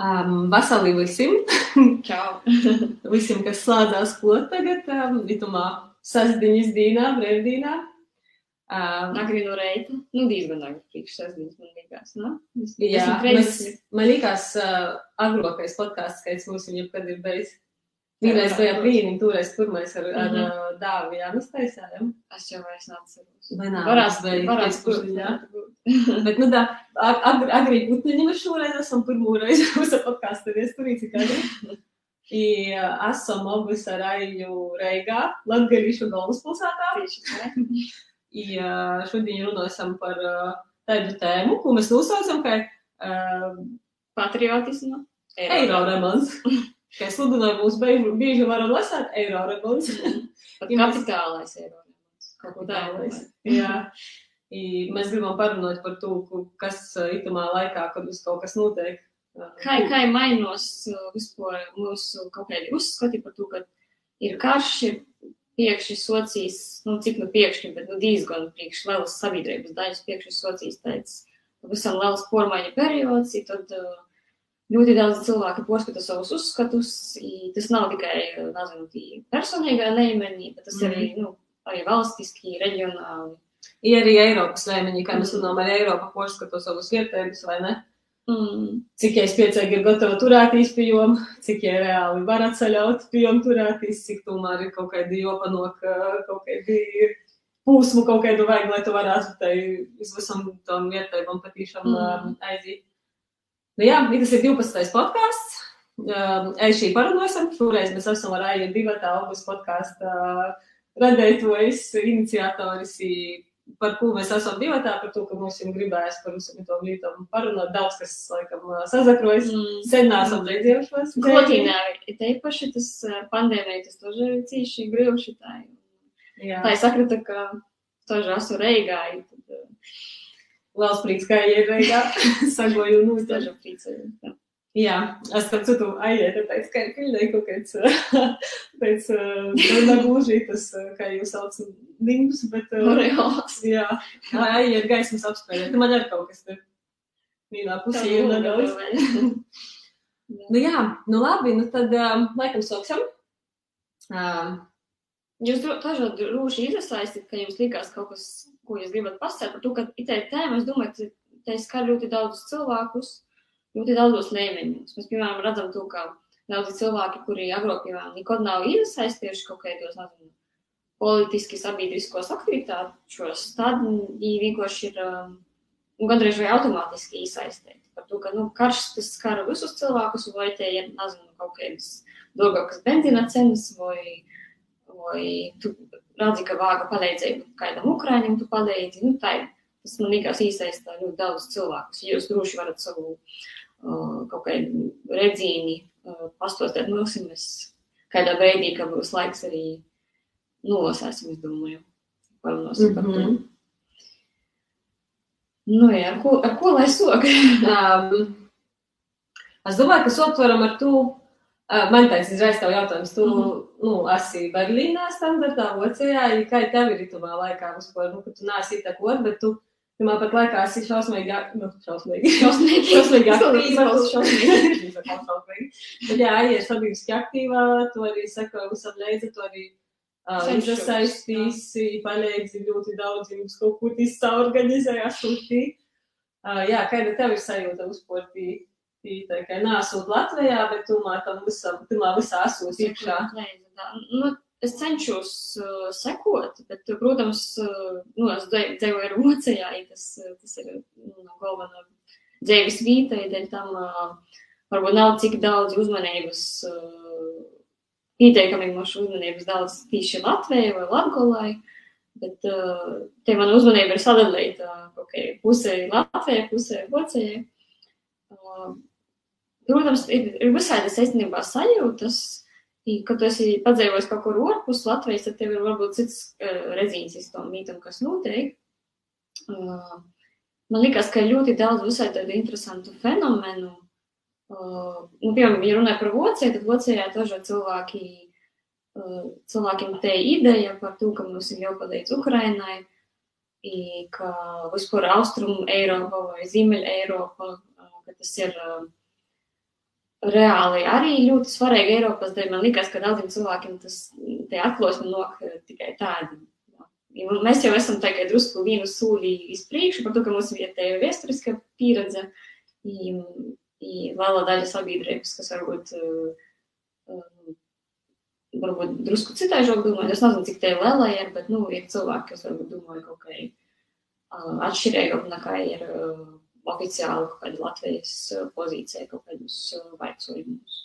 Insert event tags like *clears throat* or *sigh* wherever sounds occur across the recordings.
Um, vasarī visiem, visiem, kas slēdzās klāt tagad, um, itumā sasdiņas dīnā, brīvdīnā. Um, Agri no reita. Nu, diezgan agri priekš sasdienas, man liekas, ne? Mēs- jā, mēs, man liekas, uh, agrākais podkāsts skaits mums jau kad ir beidzis. Vienreiz Jā, bija jā. brīnum, toreiz pirmais ar, ar Mhm. uh, dāvu, jā, mēs taisājām. Es jau vairs neatceros. Vai nā, varētu pēc pusi, būt, jā. *laughs* Bet, nu, tā, ag- agri, agrī putniņi mēs šoreiz esam pirmo reizi *laughs* uz podkāstu viesturī, cik agri. *laughs* I esam abas ar Aiju Reigā, Latgalīšu galvaspilsētā. I šodien runāsim par tādu tēmu, ko mēs nosaucam, kā uh, Patriotismu. eiro remons. Kā sludinājumu mums bieži, bieži varam lasīt, eiro remons. *laughs* Pat Ja mēs- kapitālais eiro. Kaut ko tādu. Tālais. Jā. I mēs gribam parunāt par to, kas itamā laikā, kad mums kaut kas notiek. Kā, kā ir mainos uh, vispār mūsu kaut kādi uzskati par to, ka ir karš, ir piekšķi socijas, nu, cik nu piekšķi, bet nu diezgan priekš lielas sabiedrības daļas piekšķi socijas tāds pavisam liels pormaiņa periods, i tad uh, ļoti daudz cilvēki porskata savus uzskatus, tas nav tikai, nezinu, personīgā līmenī, bet tas Mhm. arī, nu, arī valstiski, reģionāli. Ir arī Eiropas līmenī, kā mēs runājam, arī Eiropa porskato savus vietējumus, vai ne? Mm. Cik jai spiecīgi ir gatava turētīs pie jom, cik jai reāli var atceļaut pie jom turētīs, cik tomēr ir kaut kādi jopanok, kaut kādi pūsmu kaut kādu vajag, lai tu varētu tai uz visam tam vietējumam patīšām mm. aiziet. Nu, jā, tas ir 12. podkāsts. Ej, šī parunāsim. Toreiz mēs esam ar Aiju Divatā augusta podkāstu ehm, radētojas, iniciatoris, par ko mēs esam divatā, par to, ka mums jau gribējās par visam to mītam parunāt. Daudz, kas, laikam, ehm, sazakrojas. Mm. Sen nesam redzējušos. Klotīnā, te īpaši tas ehm, pandēmija, tas toži cīši grīvši tā. Tā ir sakrita, ka toži esmu reigāji. Tad, Liels prieks, ka ieiet veidā *laughs* sagoju un uzdežu priecēju. Jā. Jā, es starp citu, ai, ja tā teicu, ka ir kiļnei kaut kāds, pēc, nav gluži tas, kā jūs sauc, nimbus, bet... Oreos. Jā, ai, ir gaismas apspēlē, tu man ir kaut kas te vienā pusē, jau nedaudz. Nu jā, nu labi, nu tad laikam sāksim. Jūs dažādi rūši izsaistit, ka jums likās kaut kas ko jūs gribat pasakāt par to, ka itē tēma, es domāju, te skar ļoti daudzus cilvēkus, ļoti daudzos līmeņos. Mēs, piemēram, redzam to, ka daudzi cilvēki, kuri agrāk, piemēram, nekad nav iesaistījuši kaut kādos, nezinu, politiski sabiedriskos aktivitāšos, tad viņi vienkārši ir um, gandrīz vai automātiski iesaistīti. Par to, ka nu, karš tas skar visus cilvēkus, vai te ir, nezinu, kaut kādas dārgākas benzīna cenas, vai, vai tu redzi, ka vāga palīdzību kādam ukrāņam, tu palīdzi. Nu, tā. Tas man liekas iesaistā ļoti daudz cilvēkus. Jūs droši varat savu uh, kaut kādu redzīni uh, pastostēt mums, un mēs kādā brīdī, kad būs laiks arī nolasēsim, es domāju. Parunāsim par to. Mhm. Nu, jā, ar ko, ar ko lai sok? *laughs* um, es domāju, ka sotvaram ar to, man tāds izraisa tev jautājums, tu, Mhm. nu, esi Berlīnā standartā, ja kā tev ir itumā laikā vispār, nu, ka tu neesi itakot, bet tu, Pirmā pat laikā esi šausmīgi, nu, šausmīgi. *laughs* Šausmīgi. šausmīgi aktīva. Šausmīgi. Šausmīgi. Bet jā, ir sabiedriski aktīvā, tu arī saka visam līdzi, tu arī iesaistīsi, palīdzi ļoti daudz jums kaut ko tisa organizēja, sūtī. Uh, jā, kāda tev ir sajūta uzportī? Tā kā nāsot Latvijā, bet tomēr tam visam, tomēr visā esot iekšā. Nu, es cenšos uh, sekot, bet, protams, uh, nu, es dzīvoju Vācijā, ja tas, tas ir nu, galvenā dzīves vīta, ja dēļ tam uh, varbūt nav cik daudz uzmanības, uh, pietiekami mūsu uzmanības daudz tīši Latvijai vai Latgolai, bet uh, te mana uzmanība ir sadalīta kā pusē Latvijai, pusē Vācijai. Uh, protams, ir, ir visādi saistībā sajūtas, kad tu esi padzīvojis kaut kur ārpus Latvijas, tad tev ir varbūt cits uh, redzīns uz tom mītam, kas notiek. Uh, man liekas, ka ir ļoti daudz visai tādu interesantu fenomenu. Uh, nu, piemēram, ja runāja par Vāciju, tad Vācijā daži cilvēki, uh, cilvēkiem te ideja par to, ka mums ir jāpalīdz Ukrainai, i, ka vispār Austrum Eiropa vai Ziemeļ Eiropa, uh, ka tas ir uh, reāli arī ļoti svarīgi Eiropas dēļ. Man liekas, ka daudziem cilvēkiem tas atklosme nok tikai tādi. Ja mēs jau esam tikai drusku vienu sūļi iz priekšu par to, ka mums ir vietēja vēsturiska pieredze. I, i liela daļa sabiedrības, kas varbūt, um, varbūt drusku citaižāk domāju. Es nezinu, cik tie lielai ir, bet, nu, ir cilvēki, kas varbūt domāju kaut kā uh, atšķirīgāk nekā ir uh, oficiāli kaut kāda Latvijas pozīcija, kaut kādus vaicojumus.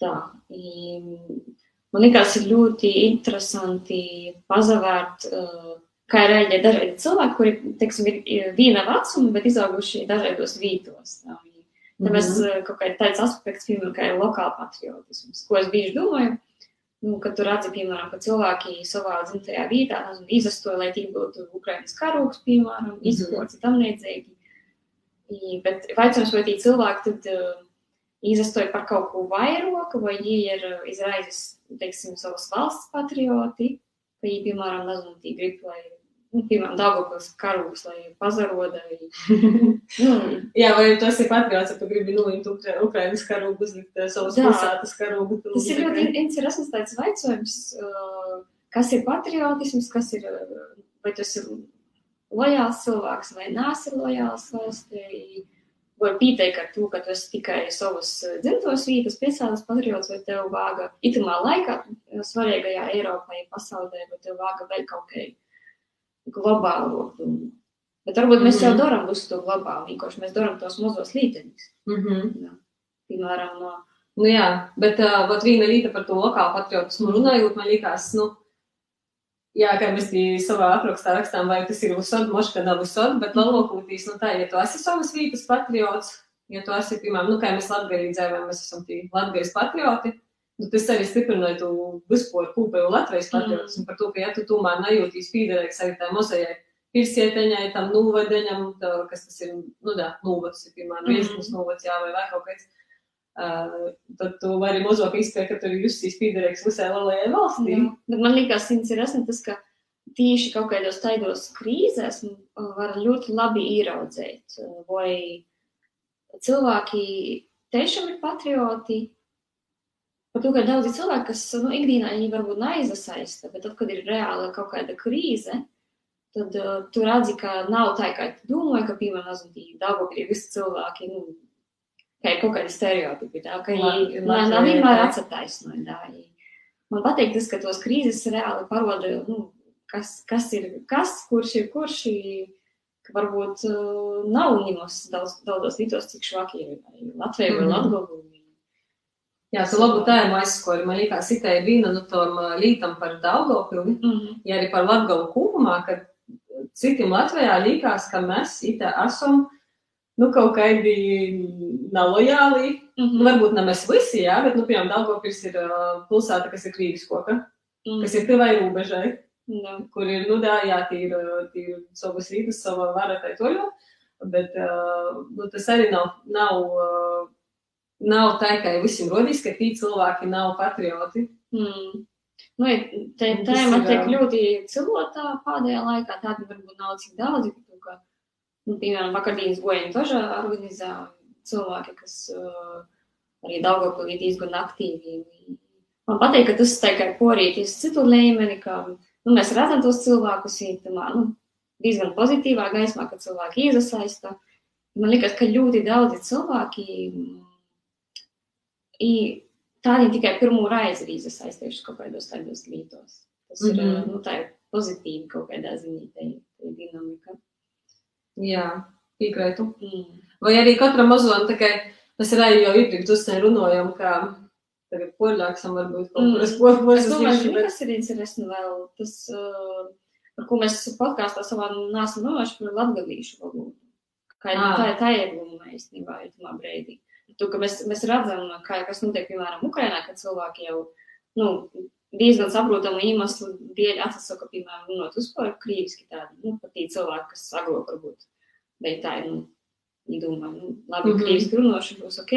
Tā. Man liekas, ir ļoti interesanti pazavērt, kā ir reaģē dažādi cilvēki, kuri, teiksim, ir viena vecuma, bet izauguši dažādos vītos. Tā. Mēs mm -hmm. kaut kādā tāds aspekts, piemēram, kā ir lokāla patriotisms, ko es bieži domāju, nu, kad tu redzi, piemēram, ka cilvēki savā dzimtajā vietā izastoja, lai tik būtu Ukrainas karoks, piemēram, mhm. izkoci tam līdzīgi. Bet jautājums, vai tie cilvēki tad uh, izastoja par kaut ko vairāk, vai viņi ir uh, izraizis, teiksim, savas valsts patrioti, viņi, piemēram, nezinu, tī grib, lai nu, piemēram, Dāngopils karūs, lai pazaroda. *laughs* nu, Jā, vai tu esi patriots, ja tu gribi nulimt Ukra Ukrainas karūgu, uzlikt savas pilsētas karūgu. Tas ir ļoti interesants tāds vaicojums, kas ir patriotisms, kas ir, vai tas ir lojāls cilvēks vai nāsi lojāls valstī. Var pieteikt ar to, ka tu esi tikai savas dzimtos vietas, piesāles patriots, vai tev vāga itamā laikā, svarīgajā Eiropai, pasaulē, vai tev vāga vēl kaut kā globālo. Bet varbūt mēs mm -hmm. jau darām uz to globālu, vienkārši mēs darām tos mazos līteņus. Mm -hmm. Piemēram, no... Nu jā, bet uh, vat viena līta par to lokālu patriotismu runājot, man liekas, nu, Jā, kā mēs savā aprakstā rakstām, vai tas ir uzsod, moška nav uzsod, bet lalokūtīs, nu tā, ja tu esi savas vītas patriots, ja tu esi, piemēram, nu kā mēs latgalī dzīvojam, mēs esam tī latgales patrioti, nu tas arī stiprināja tu vispār kūpēju Latvijas patriotus, mm. un par to, ka ja tu tomēr nejūtīs pīderēks arī tā mozajai pirsieteņai, tam nūvedeņam, tā, kas tas ir, nu tā, nūvads, piemēram, riesmas mm. nūvads, jā, vai vēl kaut kāds. Uh, tad tu vari mazāk izpēt, ka tur ir justies pīderīgs visai lielajai valstī. Jā. Bet man liekas, interesanti tas, ka tieši kaut kādos taidos krīzēs var ļoti labi ieraudzēt, vai cilvēki tiešām ir patrioti. Par to, ka daudzi cilvēki, kas nu, ikdienā viņi varbūt neaizasaista, bet tad, kad ir reāla kaut kāda krīze, tad uh, tu redzi, ka nav tā, kā tu domāji, ka, piemēram, Daugavpilī visi cilvēki, nu, ka ir kaut kādi stereotipi, tā, ka viņi nav vienmēr atsataisnoja. Man patīk tas, ka tos krīzes reāli paroda, nu, kas, kas ir kas, kurš ir kurš, ka varbūt uh, nav ņemos daudz, daudzos vietos, cik švaki ir Latvija vai. Latgovu. Jā, tu labu tēmu aizskori. Man liekas, itē ir viena no tom lītam par Daugavpili, mm -hmm. ja arī par Latgovu kopumā, ka citiem Latvijā liekas, ka mēs itē esam nu, kaut kādi nelojāli. Mm -hmm. nu, varbūt ne mēs visi, jā, bet, nu, piemēram, Daugavpils ir uh, pilsēta, kas ir Krīviskoka, mm -hmm. kas ir tuvai robežai, mm. kur ir, nu, dā, jā, tīra, tīra savas rītas, sava vara tai toļo, bet, uh, nu, tas arī nav, nav, uh, nav tā, ka visiem rodīs, ka tī cilvēki nav patrioti. Mm. Nu, te, tēma tiek ļoti cilotā pēdējā laikā, tāda varbūt nav cik daudz, Nu, piemēram, vakardienas gojiņu dažā organizē cilvēki, kas uh, arī Daugavpilī diezgan aktīvi. Man patīk, ka tas tikai porīties citu līmeni, ka nu, mēs redzam tos cilvēkus īstenībā nu, diezgan pozitīvā gaismā, ka cilvēki iesaista. Man liekas, ka ļoti daudzi cilvēki i, tādi tikai pirmo reizi ir iesaistījuši kaut kādos tādos lītos. Tas mm -hmm. ir mhm. nu, tā ir pozitīvi kaut kādā ziņā, tā ir dinamika. Jā, piekrītu. Mm. Vai arī katram mazam, tā kā mēs arī jau iepriekš uzsēju runājam, ka tagad poļāksam varbūt kaut kuras mm. poļas. Es domāju, ka tas ir interesanti vēl, tas, uh, par ko mēs podkāstā savā nāsam runājuši par latgalīšu valodu. Kā ah. tā, tā ir loma īstenībā, ir tamā brīdī. To, ka mēs, mēs redzam, kā, kas notiek, piemēram, Ukrainā, kad cilvēki jau, nu, diezgan saprotamu iemeslu dēļ atsaka, piemēram, runāt uzpār krīviski tādi, nu, pat tie cilvēki, kas agro varbūt, bet tā ir, nu, viņi domā, nu, labi, mm -hmm. krīviski runāšu būs ok,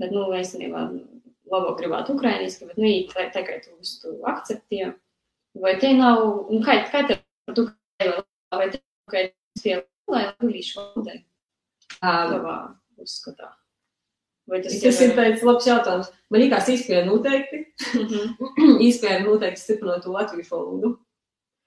bet, nu, es nebā, labāk gribētu ukrainiski, bet, nu, tā, tā kā tu uz to akceptē, vai te nav, nu, kā, kā te to, vai te, kā, tie, lai, lai, lai, lai, lai, Vai tas, Tas ir tāds labs jautājums. Man liekas, īstenībā noteikti. Mhm. *clears throat* Īstenībā noteikti stiprinot to latviešu valodu.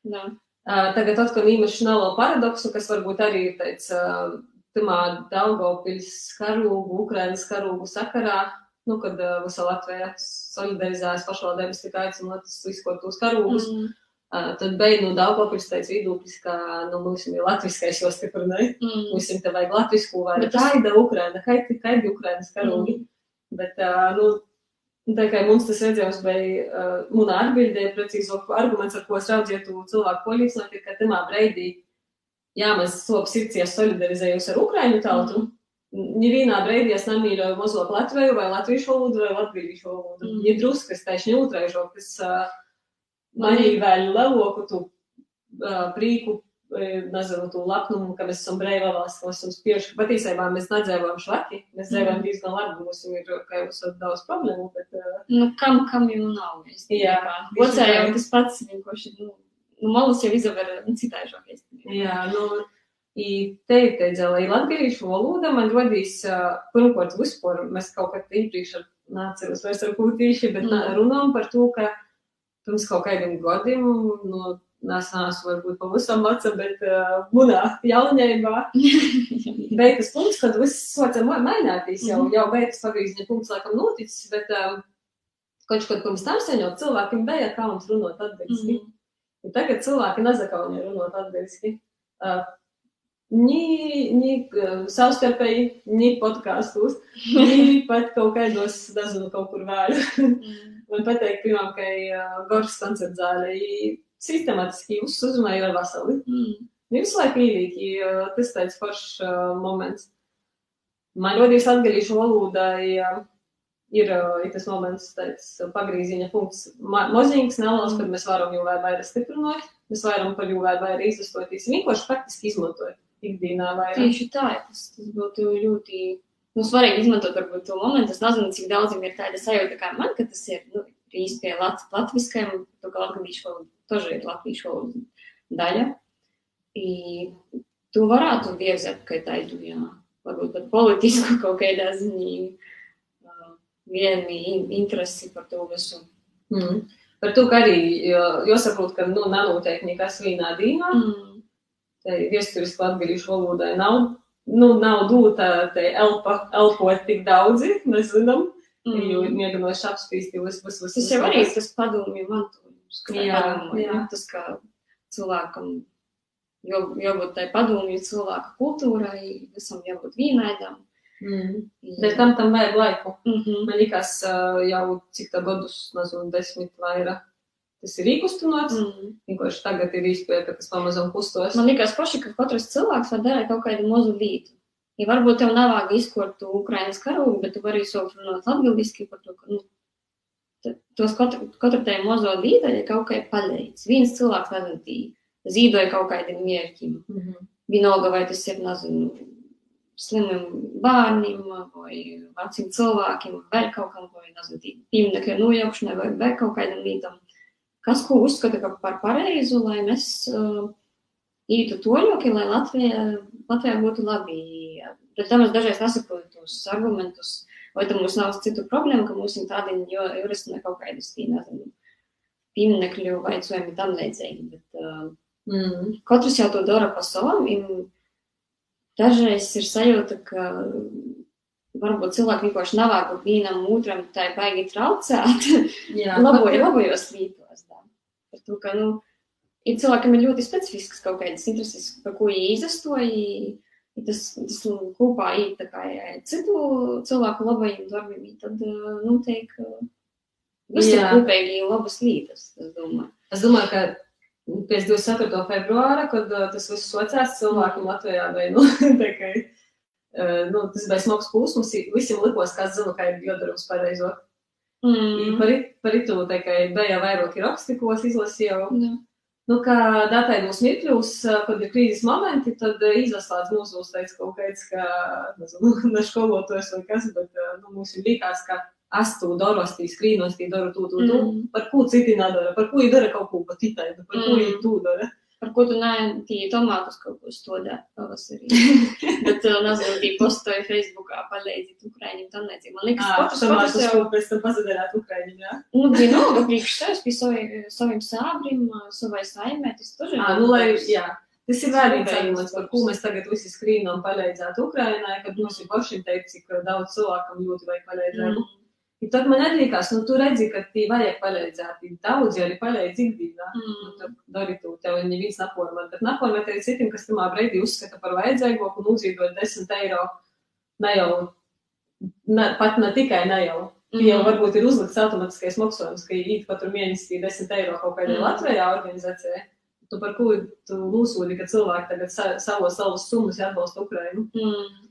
Jā. Uh, Tagad atkal īpaši nelielu paradoksu, kas varbūt arī ir tāds, uh, tamā Daugavpils karūgu, Ukrainas karūgu sakarā, nu, kad uh, visa Latvija solidarizējas pašvaldības tik aicinot izkot tos karūgus. Mm. Tad beig no Daugavpils tāds vidūplis, ka, nu, mums ir latviskais jau stiprinai. Mm. Mums ir te vajag latvisku vai Bet tas- kaida Ukraina, kaida, kaida Ukrainas karūgi. Bet, uh, nu, tā kā mums tas redzējums bija, munā atbildēja precīzo arguments, ar ko es raudzīju to cilvēku polīcināt, ir, ka tamā breidī, jā, mēs sops sirds solidarizējos ar Ukraiņu tautu. Nevienā breidī es nemīļoju mazliet latviešu vai latviešu valodu vai latviešu valodu. Mm. Ir druskas taisni otraižo, kas uh, leloku tu uh, prīku, nezinu, to lapnumu, ka mēs esam brīvā valsts, ka mēs esam spieši. Patiesībā mēs nedzīvojam švaki, mēs dzīvojam diezgan labi, mums ir, kā jau esat daudz problēmu, bet uh, Nu, kam, kam jau nav? Jā. Vocē jau tas pats vienkārši, nu, nu malus jau izaver nu, citāžāk. Jā, nu, i te ir teidzēja, lai latviešu valoda man rodīs, uh, pirmkārt, vispār, mēs kaut kad iepriekš ar nāceros vairs ar ko tieši, bet Mm. mm. runājam par to, ka pirms kaut kādiem gadiem, nu, es neesmu varbūt pavisam veca, bet uh, munā jaunībā *laughs* beigas punkts, kad viss soca ma- mainīties, jau, Mhm. jau beigas pagrīzņa punkts laikam noticis, bet um, kaut kad pirms tam sen jau cilvēkiem bija kauns runāt atbilstīgi. Mhm. Un tagad cilvēki nezakauņa runāt atbilstīgi. Uh, Ni, ni uh, savstarpēji, ni podkāstos, *laughs* ni pat kaut kādos, nezinu, kaut kur vēl. Man pateikt, pirmām, ka uh, Gorsas koncerts zālē i sistemātiski uzsuzumēju ar vasali. Mm. Visu laiku īrīgi, tas tāds foršs uh, moments. Man rodīs atgalīšu valodai, uh, ir, uh, ir tas moments, tāds pagrīziņa punkts. Mozīgs neliels, kad mēs varam jau vēl vairāk stiprināt, mēs varam par jau vēl vairāk izlistoties, vienkārši praktiski izmantojot ikdienā vairāk. Tieši tā, tas, tas būtu ļoti nu, svarīgi izmantot varbūt to momentu. Es nezinu, cik daudziem ir tāda sajūta kā man, ka tas ir nu, īsti pie lat latviskajam, to kā latgadīšu valodu, тоже ir latviešu valodu daļa. I tu varētu viezēt, ka tādu, jā, varbūt pat politisku *laughs* kaut kādā ziņā uh, vieni in- interesi par to visu. Mm. Par to, ka arī jo- jāsaprot, ka nu, nenotiek nekas vienā dienā. Mm. Tai Viesturiski latgalīšu valodai nav, nu, nav dūta elpa, elpot tik daudzi, mēs zinām. Mm. Jo ir Mm. mēģinoši apspīst vis, vis, vis. Tas jau arī tas padomju mantojums, kā Jā, padomju, jā. jā. tas, ka cilvēkam jau, jābūt tai padomju cilvēka kultūrai, visam jābūt vienādam. Mm. Bet tam tam vajag laiku. Mm -hmm. Man liekas, jau cik tā gadus, nezinu, desmit vairāk. Tas ir īkustinots. Mm. Vienkārši tagad ir izpēta, ka tas pamazām kustos. Man liekas, paši, ka katrs cilvēks var darīt kaut kādu mazu lītu. Ja varbūt tev nav vajag izkort Ukrainas karogu, bet tu vari sākt runāt latviski par to, ka, nu, tos katru, katru tai mazo līdaļu kaut kā palīdz. Viens cilvēks, nezinu, zīdoja kaut kādiem mērķiem. Mm -hmm. Vienalga, vai tas ir, nezinu, slimiem bērniem, vai veciem cilvēkiem, vai vēl kaut kam, vai, nezinu, tī pieminekļa nojaukšanai, vai vēl kaut kādam lītam. Kas, ko uzskata ka par pareizu, lai mēs uh, ītu toļoki, lai Latvija, Latvijā būtu labi. Bet tam es dažreiz nesaprotu tos argumentus, vai tam mums nav citu problēmu, ka mums ir tādi jo- juristi ne kaut kādas, tī, nezinu, pieminekļu vai cojumi tam līdzīgi. Bet, uh, Mm. katrs jau to dara pa savam. un Dažreiz ir sajūta, ka varbūt cilvēki vienkārši nav varbūt vienam otram tā baigi traucēt. Jā, Laboja, labojos lītos. Par to, ka, nu, ir cilvēkam ir ļoti specifisks kaut kādas intereses, par ko viņi izastoja. ja Tas, tas nu, kopā ir citu cilvēku labajiem darbiem, tad uh, noteikti uh, visi ir Jā. kopīgi labas lietas, es domāju. Es domāju, ka pēc 24. februāra, kad uh, tas viss socās cilvēkiem Latvijā, vai, nu, *laughs* uh, nu, tas bija smags plūsmas, visiem likos, kā zinu, kā ir jodarums pareizo. Mm. Par, par itu, kā bija vairāki raksti, ko es izlasīju. Jā. Nu, kā datēdos mirkļos, uh, kad ir krīzes momenti, tad uh, izlaslāts mūsu uzteic kaut kāds, ka, nezinu, *laughs* ne skolotājs vai kas, bet, uh, nu, mums ir likās, ka es to daru, es tī skrīnos, tī daru to, to, to. Mm. Par ko citi nedara, par ko viņi dara kaut ko pat itaidu, par ko Mm. viņi to dara. Par ko tu nē, tie tomātus kaut ko stodē pavasarī. *laughs* Bet, uh, nezinu, tie postoja Facebookā palīdzīt Ukraiņiem tam līdzīgi. Man liekas, Ā, katrs tomēr katrs tas, jau, ko pēc tam pazadarāt Ukraiņiem, jā? nu, vienalga priekš sevis, pie savai, saviem sābrim, uh, savai saimē, tas tur ir. Ā, nu, lai, jā. Tas ir Rūpējums arguments, par ko mēs tagad visi skrīnām palīdzēt Ukrainai, kad mums ir pašiem teikt, cik daudz cilvēkam ļoti vajag palīdzēt. Mm. Mm. Tad man arī likās, nu, tu redzi, ka tī vajag palīdzēt. Tī Daudz jau arī palīdz ikdienā. Nu, Mm. tad dari tu, tev neviens napormēt, bet napormēt arī citiem, kas tamā brīdī uzskata par vajadzīgo un uzīdot 10 eiro. Ne jau, ne, pat ne tikai ne jau. Mm. Jau varbūt ir uzlikts automātiskais maksājums, ka īt katru mēnesi 10 eiro kaut kādai Mm. Latvijā organizācijai. Tu par ko tu nosūdi, ka cilvēki tagad sa savos savus summas atbalsta Ukrainu? Mm.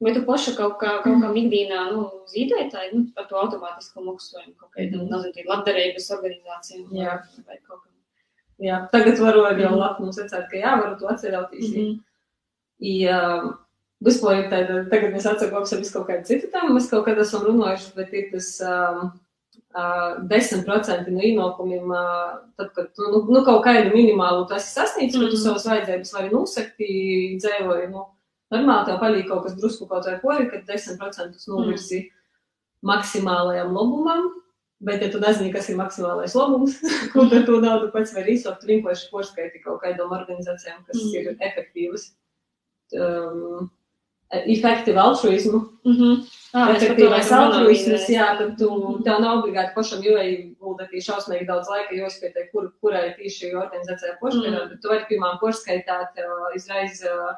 Vai tu paša kaut kā, kaut kā ikdienā, nu, zīdētāji, nu, par to automātisko maksājumu kaut kādam, Mhm. nezinu, labdarības organizācijām vai, vai kaut kam. Jā, tagad varu arī jau Mhm. labi secēt, ka jā, varu to atcerēties. Mm -hmm. Mhm. Ja, Vispār, tad, tagad mēs atsakāmies ar visu kaut kādu citu tēmu. Mēs kaut kad esam runājuši, bet ir tas um, uh, 10% no ienākumiem, uh, tad, kad tu nu, nu, kaut kādu minimālu tu esi sasniedzis, mm. ka tu Mhm. savas vajadzības vari nosakt, dzīvoji. Nu, normāli tev palīdz kaut kas drusku kaut vai pori, kad 10% novirsi mm. maksimālajam labumam. Bet, ja tu nezini, kas ir maksimālais labums, ko ar to naudu pats var izsaukt, vienkārši porskaiti kaut kādām organizācijām, kas Mm. mm. ir efektīvas. Um, efektīvu altruismu, mēs par to efektīvais altruisms, jā, tad tu, Mhm. tev nav obligāti pašam ieguldīt šausmīgi daudz laika, jo izpētē, kur, kurai tieši organizācijā porskaitāt, Mhm. bet tu vari, piemēram, porskaitāt uh, izreiz uh,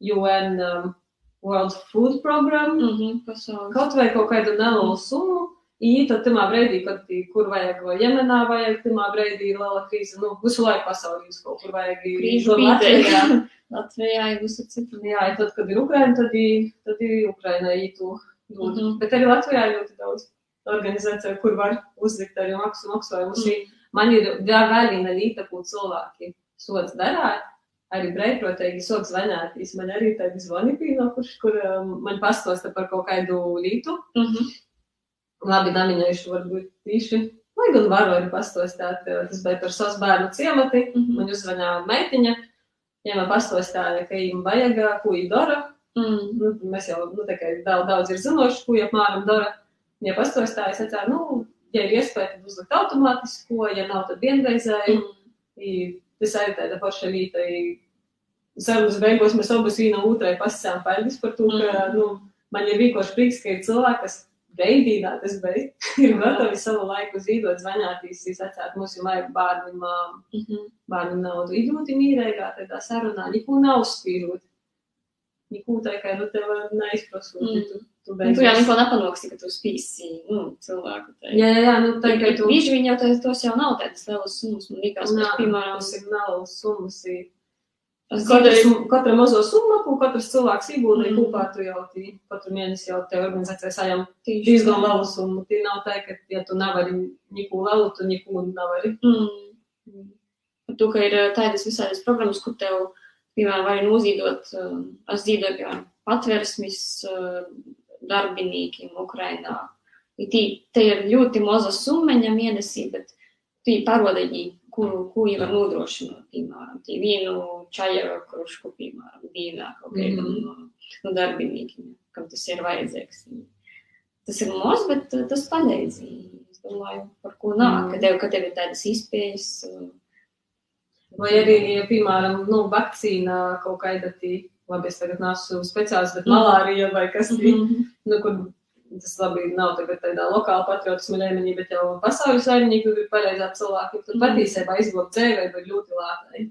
UN um, World Food Program, Mhm, pasaules. kaut vai kaut kādu nelielu summu. I tad tamā brīdī, kad kur vajag, vai Jemenā vajag, tamā brīdī ir liela krīze, nu, visu laiku pasaulī uz kaut kur vajag. Krīžu Latvijā. *laughs* Latvijā ir visur citur. Jā, ja tad, kad ir Ukraina, tad ir, tad ir Ukraina ītu dod. Mhm. Bet arī Latvijā ir ļoti daudz organizāciju, kur var uzlikt arī maksu maksājumus. Mm. Mhm. Man ir vēl viena lieta, ko cilvēki sots darāt. Arī brīvprātīgi sots zvanīt. Man arī tādi zvani pienākuši, kur um, man pastosta par kaut kādu lītu. Mhm. Labi, namiņojuši varbūt tīši. Lai gan varu arī pastostāt, eh, tas bija par savus bērnu ciemati. Mhm. Man uzvanīja meitiņa, ja man pastostāja, ka viņam vajag, ko viņa dara. Mhm. Nu, mēs jau nu, tā kā daudz, daudz ir zinoši, ko viņa apmēram dara. Ja pastostāja, es teicu, nu, ja ir iespēja, tad uzlikt automātisko, ja nav, tad vienreizēju. Mhm. I Forša līta. I Sarunas beigās mēs abas viena otrai pasakām paldies par to, ka Mm. nu, man ir vienkārši prieks, ka ir cilvēki, kas veidīnā tas beidz, *laughs* ir gatavi savu laiku zīdot, zvanātīs, atcēt mums jau vajag bērnam, ā, Mhm. bērnam naudu. Ir ļoti mīrēgā tādā sarunā, neko nav spīrot. Neko tā kā, nu, tev neizprasot, Mm. Tu, tu Un tu jau neko nepanoksi, ka tu spīsi nu, cilvēku. tai. Jā, jā, nu, tā kā tu. bieži vien jau tas, tos jau nav tādas lielas summas. Man liekas, ka, piemēram, tas ir nav summas. ir- Katra, katra mazo summu, ko katrs cilvēks ieguldīja Mm. kopā, tu jau tī, katru mēnesi jau te organizācijā tieši diezgan lielu summu. Tī nav tā, ka, ja tu nevari neko lielu, tu neko nevari. Mm. To, ka ir eh, tādas visādas programmas, kur tev, piemēram, var nozīdot, eh, es zīdoju, piemēram, patversmes eh, darbiniekiem Ukrainā. Tī, te ir ļoti maza summeņa mēnesī, bet tī paroda viņi, kuru, ko jau var nodrošināt, piemēram, tī vienu čaja krušku, piemēram, dienā kaut kādam Mhm. no, no darbiniekiem, kam tas ir vajadzīgs. Tas ir maz, bet eh, tas palīdz. Es domāju, par ko nāk, Mhm. ka tev, ka tev ir tādas izpējas. eh, Vai arī, ja, piemēram, nu, vakcīna kaut kāda tī, labi, es tagad nesu speciālists, bet Mm. malārija vai kas Mhm. nu, kur tas labi nav tagad tādā lokāla patriotisma līmenī, bet jau pasaules saimnieki ir pareizā cilvēki, tur Mhm. patiesībā izglābt dzīvību ir ļoti lētai.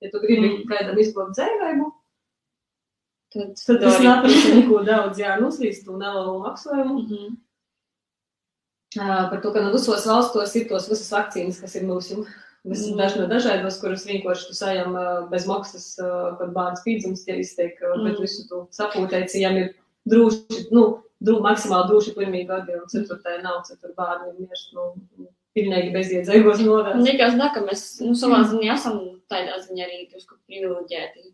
Ja tu gribi Mhm. kādam izglābt dzīvību, Tad, tad tas dari. neprasa neko daudz, jā, nuslīst to nelielu maksājumu. Mhm. Ā, Par to, ka no visos valstos ir tos visas vakcīnas, kas ir mūsu Mm. dažna dažādos, kuras vienkārši tu sajam ā, bez maksas, kad bērns pīdzums tie izteik, ā, bet Mm. visu tu sapūteici, jām ir drūši, nu, drū, maksimāli drūši pirmī gadi, un citur tā nav, citur bērni ir mirst, nu, pilnīgi bezdiedzēgos Man novērst. liekas, da, ka mēs nu, savā ziņā esam tādā ziņā arī drusku privileģēti.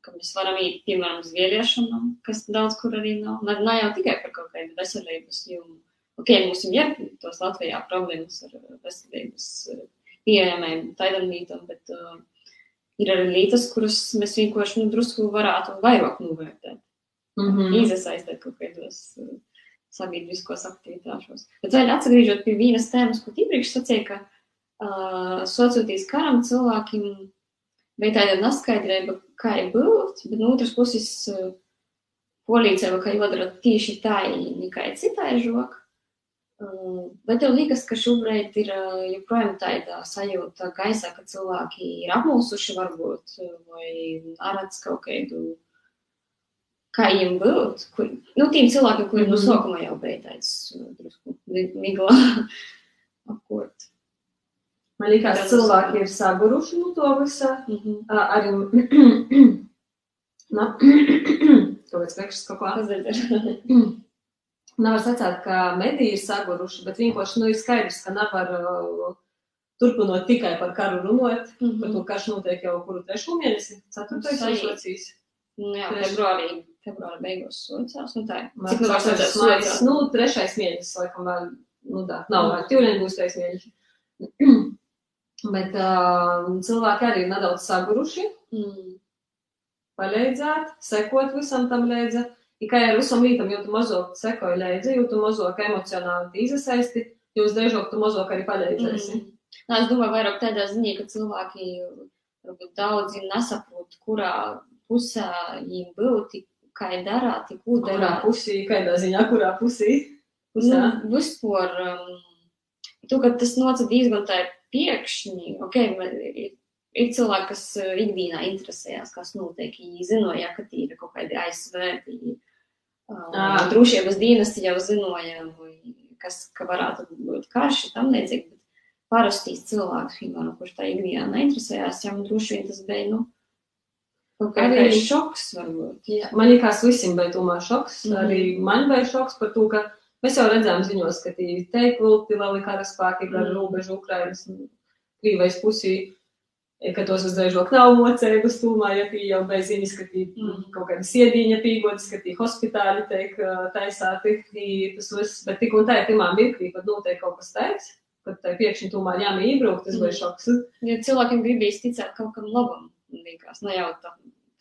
Ka mēs varam iet, piemēram, uz vīriešanām, kas daudz kur arī nav. Ne, ne jau tikai par kaut kādu veselības jomu. Ok, mums ir tos Latvijā problēmas ar veselības eh, pieejamiem taidamnītam, bet uh, ir arī lietas, kuras mēs vienkārši nu, drusku varētu vairāk novērtēt. Mm -hmm. Iesaistīt kaut kādos uh, sabiedriskos aktivitāšos. Bet vēl atgriežot pie vienas tēmas, ko iepriekš sacīja, ka uh, socoties karam cilvēkiem bija tāda neskaidrība, kā ir būt, bet no otras puses uh, polīdzība, ka jādara tieši tā, nekai citai žok. Uh, bet tev liekas, ka šobrīd ir uh, joprojām tāda sajūta gaisā, ka cilvēki ir apmulsuši varbūt, vai arats kaut kādu kā viņiem būt. Kur, nu, tiem cilvēkiem, kuriem mm no sākuma jau bija tāds drusku miglā *laughs* apkot. Man liekas, cilvēki ir saguruši no to visa. Mm -hmm. arī, na, kāpēc pēkšņi kaut kā. *clears throat* Nevar sacīt, ka mediji ir saguruši, bet vienkārši nu, ir skaidrs, ka nevar uh, turpinot tikai par karu runāt. Mm -hmm. Par to karš notiek jau kuru trešo mēnesi, ceturtais mēnesis. Nu, jā, februārī februāra beigās sūdzās. Nu, tā ir. Cik vairs vajadzēs sūdzās? Nu, trešais mēnesis, laikam, vēl, nu, tā, nav vēl, tīvlien būs trešais mēnesis. *clears throat* Bet uh, cilvēki arī ir nedaudz saguruši. Mm. Palīdzēt, sekot visam tam līdzi. Tikai ar visam lītam, jo tu mazāk sekoji līdzi, jo tu mazāk emocionāli izsaisti, jo uzreižot tu mazāk arī palīdzēsi. Mm. Nā, es domāju, vairāk tādā ziņā, ka cilvēki varbūt daudzi nesaprot, kurā pusē viņiem būt, kā ir darāt, ko darāt. Kurā pusī, kādā ziņā, kurā pusī? Pusē? Nu, vispār, um, tu, ka tas nocad diezgan tā piekšņi, ok, ir, ir cilvēki, kas uh, ikdienā interesējās, kas notiek, viņi zinoja, ka tī ir kaut kādi aizsvērti, uh, drošības dienesti jau zinoja, kas, ka varētu būt karši, tam līdzīgi, bet parastīs cilvēks, piemēram, kurš tā ikdienā neinteresējās, jau droši vien tas bija, nu, Kaut kā arī šoks varbūt. Jā. Man liekas, visiem bija tomēr šoks. Mm -hmm. Arī man bija šoks par to, ka mēs jau redzējām ziņos, ka tie teikvilti vēl ir karaspēki gar mm -hmm. robežu Ukrainas un Krīvais pusī, ka tos uzreiz vēl nav mocējumus tūmā, ja tie jau bija ziņas, ka tie mm kaut kādi siedīņa pīgodas, ka tie hospitāļi tiek taisāti, tas viss, bet tik un tā ir pirmā mirklī, kad notiek kaut kas tāds, kad tai piekšņi tūmā jāmī iebraukt, tas bija šoks. *laughs* Ja cilvēkiem gribīs ticēt kaut kam labam likās, nu jau tā,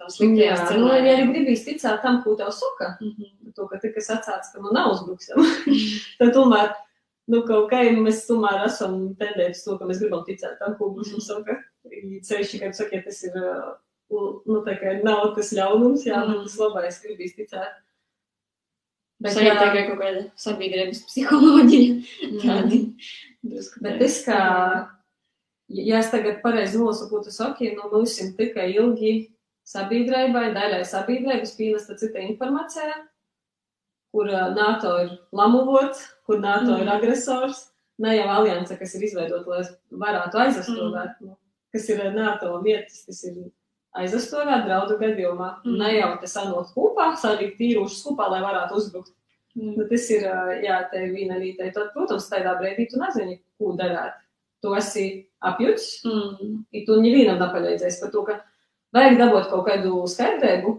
scenārijā. Nu, ja arī gribīs ticēt tam, ko tev saka, mm -hmm. to, ka tikai sacāts, ka man nav uzbruksam, *laughs* tad tomēr, nu, kaut kā mēs tomēr esam tendējuši to, ka mēs gribam ticēt tam, ko mums mm -hmm. saka. Ceļš, kad saka, ja tas ir, nu, tā kā nav tas ļaunums, jā, mm tas labais gribīs ticēt. Bet tā ir tikai kaut kāda sabiedrības psiholoģija. Tādi. Bet es kā ja es tagad pareizi nosaku, tu saki, nu, mums ir tikai ilgi sabiedrībai, daļai sabiedrības pīnesta cita informācija, kur NATO ir lamuvots, kur NATO mm. ir agresors, ne jau alianse, kas ir izveidota, lai varētu aizastovēt, mm. kas ir NATO vietas, kas ir aizastovēt draudu gadījumā. Mm. Ne jau te sanot kopā, salikt tīrušas kopā, lai varētu uzbrukt. Mm. Nu, tas ir, jā, te viena līdē. Tad, protams, tādā brīdī tu nezini, ko darāt tu esi apjuts, mm. i tu nevienam nepalīdzēsi par to, ka vajag dabūt kaut kādu skaidrību,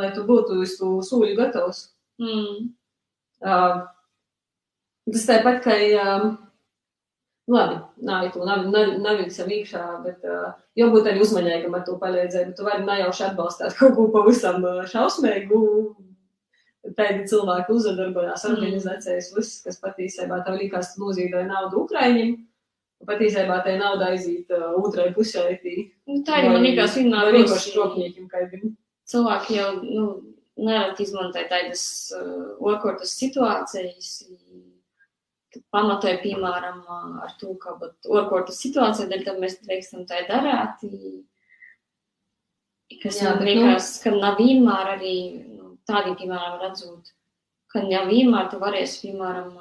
lai tu būtu uz to sūļu gatavs. Mm. Uh, tas tāpat, ka, um, labi, nav tu, nav, nav, nav visam iekšā, bet uh, jābūt arī uzmanīgam ar to palīdzību. Tu vari nejauši atbalstīt kaut ko pavisam šausmīgu. Tādi cilvēki uzadarbojās organizācijas, viss, kas patiesībā tev likās nozīmē naudu Ukraiņiem Patiesībā tai nauda aiziet uh, otrai pusē. Nu, tā ir man liekas vienmēr vienkārši rokņiekiem kaidiem. Cilvēki jau, nu, nerad izmantoja tādas uh, okortas situācijas. Pamatoja, piemēram, ar to, ka okortas situācija, dēļ tam mēs drīkstam tā darāt. Kas Jā, man liekas, nu... ka nav vienmēr arī nu, tādi, piemēram, redzot, ka jau vienmēr tu varēsi, piemēram,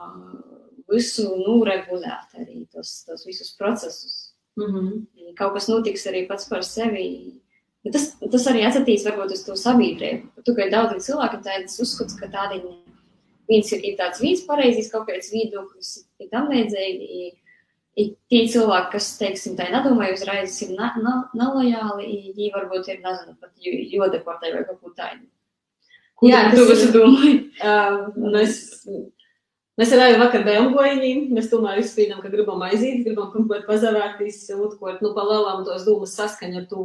visu noregulēt, arī tos, tos visus procesus. Mm -hmm. Kaut kas notiks arī pats par sevi. Bet tas, tas arī atsaistīs varbūt uz to sabiedrību. Tu, ka daudz cilvēku tādas uzskats, ka tādi viens ir, ir tāds viens pareizs, kaut kāds viedoklis, ir tam līdzīgi. Ir tie cilvēki, kas, teiksim, tā nedomāja uzreiz, ir nelojāli, viņi varbūt ir, nezinu, pat jodeportē vai kaut ko tādu. Jā, tas ir domāju. Uh, mēs Mēs arī vakar bijām gojiņi, mēs tomēr izspīdām, ka gribam aiziet, gribam kaut ko pazavērtīs, otrkot, nu, pa lielām tos dūmus saskaņa ar to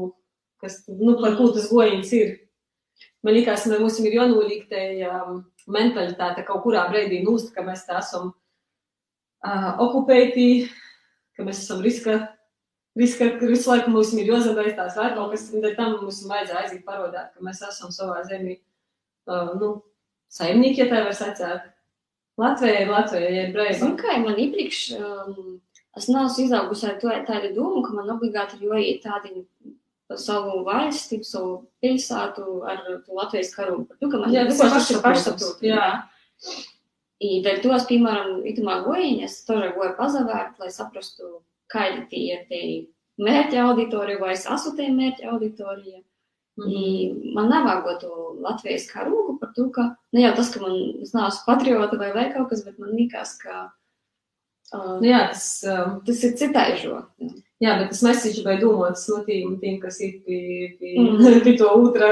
kas, nu, par ko tas gojiņš ir. Man liekas, ka mums ir jānolīgtēja mentalitāte kaut kurā brīdī nūst, ka mēs tā esam uh, okupēti, ka mēs esam riska, riska visu laiku mums ir jāzabeidz tās vēl kaut kas, un tam mums vajadzēja aiziet parodāt, ka mēs esam savā zemī, uh, nu, saimnieki, ja tā var sacēt. Latvijai ir Latvijai, ja ir brīvība. Zinu, kā man iepriekš, um, es neesmu izaugusi ar to tādu domu, ka man obligāti ir jāiet tādi savu valsti, savu pilsētu ar to Latvijas karogu. Par to, ka man Jā, tas ir tas ir pašsaprotams. pašsaprotami. Jā. I dēļ tos, piemēram, itamā gojiņa, es tožā goju pazavērt, lai saprastu, kādi tie ir tie mērķa auditorija vai es esmu tie mērķa auditorija. Mhm. I man nevajag to Latvijas karogu par to, ka ne jau tas, ka man, es neesmu patriota vai vēl kaut kas, bet man likās, ka uh, Nu, jā, tas, um, tas ir citaižo. jā, bet tas mesiķis vai domāts no tiem, tiem kas ir pie, pie, Mhm. *laughs* pie to otrā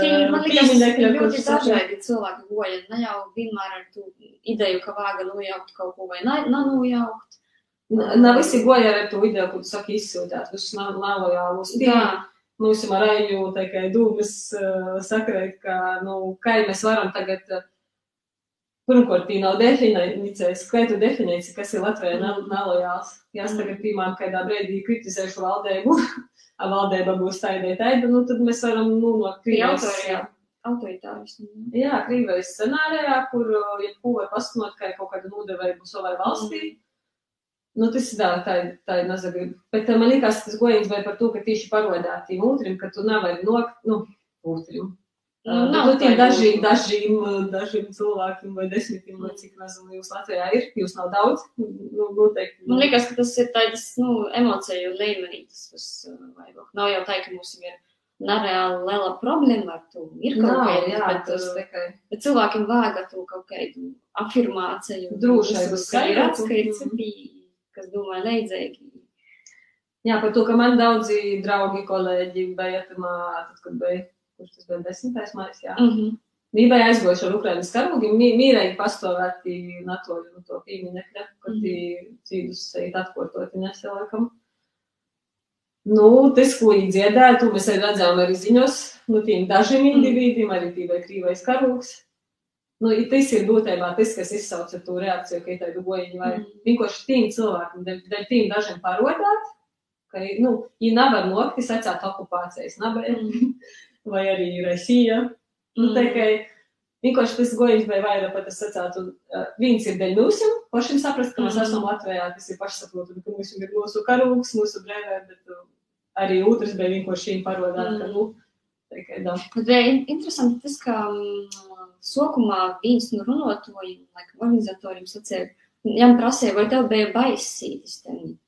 pieminekļa, ļoti kurš saka, dažādi cilvēki goja. Ne jau vienmēr ar to ideju, ka vāga nojaukt kaut ko vai ne- nenojaukt. N- Nav visi goja ar to ideju, ko tu saki izsūtāt, visus nav nav lojālus. Jā, Mums ir arī tikai dūmas uh, sakrēt, ka, nu, kā mēs varam tagad, uh, pirmkārt, tī nav definīcijas, kā tu definīci, kas ir Latvijai Mm. nelojāls. Jā, es Mm. tagad, piemēram, kādā brīdī kritizēšu valdību, *laughs* a valdība būs taidē taida, nu, tad mēs varam, nu, no pie. Autoritārismu. Jā, Krievijas scenārijā, kur uh, jebko var pasludināt, ka ir kaut kāda nodevība savai valstī. Nu, tas ir tā, tā, tā ir nazaga. Bet uh, man liekas, tas gojums vai par to, ka tieši parodāt tiem otrim, ka tu nevari nokt, nu, otrim. Uh, nav nu, tiem tā dažiem, dažiem, uh, cilvēkiem vai desmitiem, vai cik nezinu, jūs Latvijā ir, jūs nav daudz, nu, noteikti. Man liekas, ka tas ir tāds, nu, emociju līmenī. Tas, tas uh, vajag. Nav jau tā, ka mums ir nereāli liela problēma ar to. Ir kaut Nav, kāda, jā, bet, tas uh, tikai. bet cilvēkiem vajag to kaut kādu afirmāciju. Drošību, Visu, ka ir Mhm. kas domā leidzīgi. Jā, par to, ka man daudzi draugi, kolēģi bija tamā, tad, kad bija, kurš tas bija desmitais mājas, jā. Mm -hmm. Bija aizgojuši ar Ukraiņas karogu, mīrēji pastāvēti NATO no to pieminekļa, kur tie cīdus eit atkārtoti neseliekam. Nu, tas, ko viņi dziedāja, to mēs arī redzējām arī ziņos, nu, tiem dažiem individiem, arī tī vai krīvais karogs. Nu, i tas ir būtībā tas, kas izsauca to reakciju, ka ir tādu gojiņu vai Mm. vienkārši tīm cilvēkiem, dēļ tīm dažiem parodāt, ka, nu, viņi nevar nokti sacēt okupācijas, nevar, *laughs* vai arī Rasija, Nu, Mm. tikai vienkārši tas gojiņš vai vairāk pat es sacētu, uh, viens ir dēļ mūsu, pašiem saprast, ka mēs Mhm. esam Latvijā, tas ir pašsaprotami, ka mums ir mūsu karūks, mūsu brēvē, bet uh, arī otrs bija vienkārši šīm parodāt, ka, Mhm. nu, tikai da. Bet bija in- interesanti tas, ka mm, sākumā viens no runātājiem, laikam, organizatoriem sacīja, viņam prasīja, vai tev bija baisītis tam.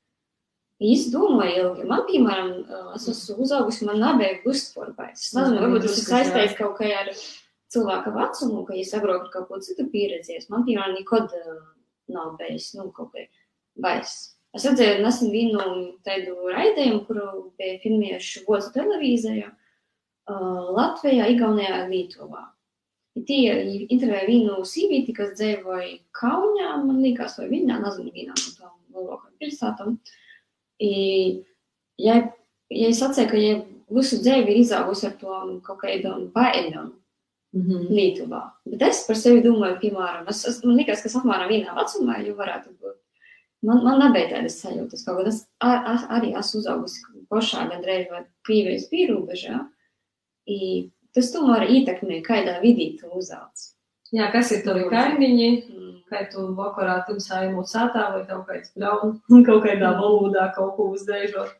Es domāju, ilgi. Man, piemēram, uh, es esmu uzaugusi, man nebija vispār bailes. Es nezinu, varbūt tas ir saistīts kaut kā ar cilvēka vecumu, ka es agrāk kaut ko citu pieredzēju. Man, piemēram, nekad uh, nav bijis, nu, kaut kā bailes. Es redzēju nesen vienu tādu raidījumu, kuru bija filmējuši Vozu televīzijā. Uh, Latvijā, Igaunijā, Lietuvā. Tie intervēja vienu sīvīti, kas dzīvoja Kaunijā, man liekas, vai viņā, nezinu, vienā no tām lielākajām pilsētām. I, ja, ja es atceru, ka ja visu dzīvi ir izaugusi ar to kaut kādām bailēm Mhm. Lietuvā, bet es par sevi domāju, piemēram, es, es, man liekas, ka es apmēram vienā vecumā jau varētu būt. Man, man nebija tādas sajūtas, kaut gan es ar, ar, arī esmu uzaugusi pašā gandrīz vai Krievijas pierobežā. Tas tomēr ietekmē, kādā vidī tu uzauc. Jā, kas ir tavi kaimiņi, Mm. kā tu vakarā tam saimot sātā vai kaut kāds bļaun, *laughs* kaut kādā valodā kaut ko uzdēžot,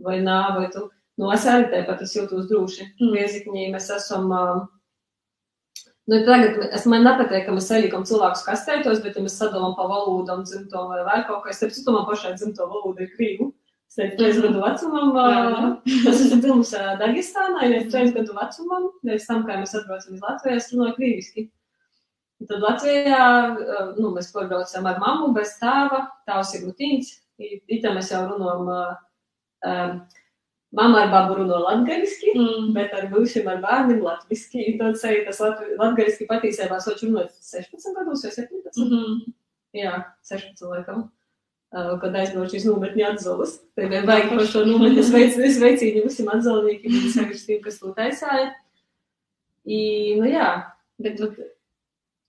vai nā, vai tu, nu, es arī tāpat es jūtos droši. Mm. Viezikņī mēs esam, nu, tagad es man nepatīk, ka mēs salikam cilvēkus kastētos, bet ja mēs sadalām pa valodām dzimto vai vēl kaut kā, es starp citu man pašai dzimto valodu ir krīvu. Es teicu, trīs Mhm. gadu vecumam, es esmu dzimusi Dagestānā, ja trīs gadu vecumam, pēc tam, kā mēs atbraucam uz Latviju, es runāju krīviski. Un Tad Latvijā ā, nu, mēs pārbraucam ar mammu bez tēva, tēvs ir mutīns, itā mēs jau runājam, ā, mamma ar babu runā latgaliski, Mm. bet ar būšiem ar bērniem latviski. Tad ceļā tas latgaliski patiesībā soč runāt 16 gados vai 17. Mhm. Jā, 16 laikam. uh, kad aizbraucu uz nometni atzolas. Tad bija baigi par šo nometni sveicīņu visiem atzolniekiem, sevišķi tiem, kas to taisāja. I, nu jā, Bet nu,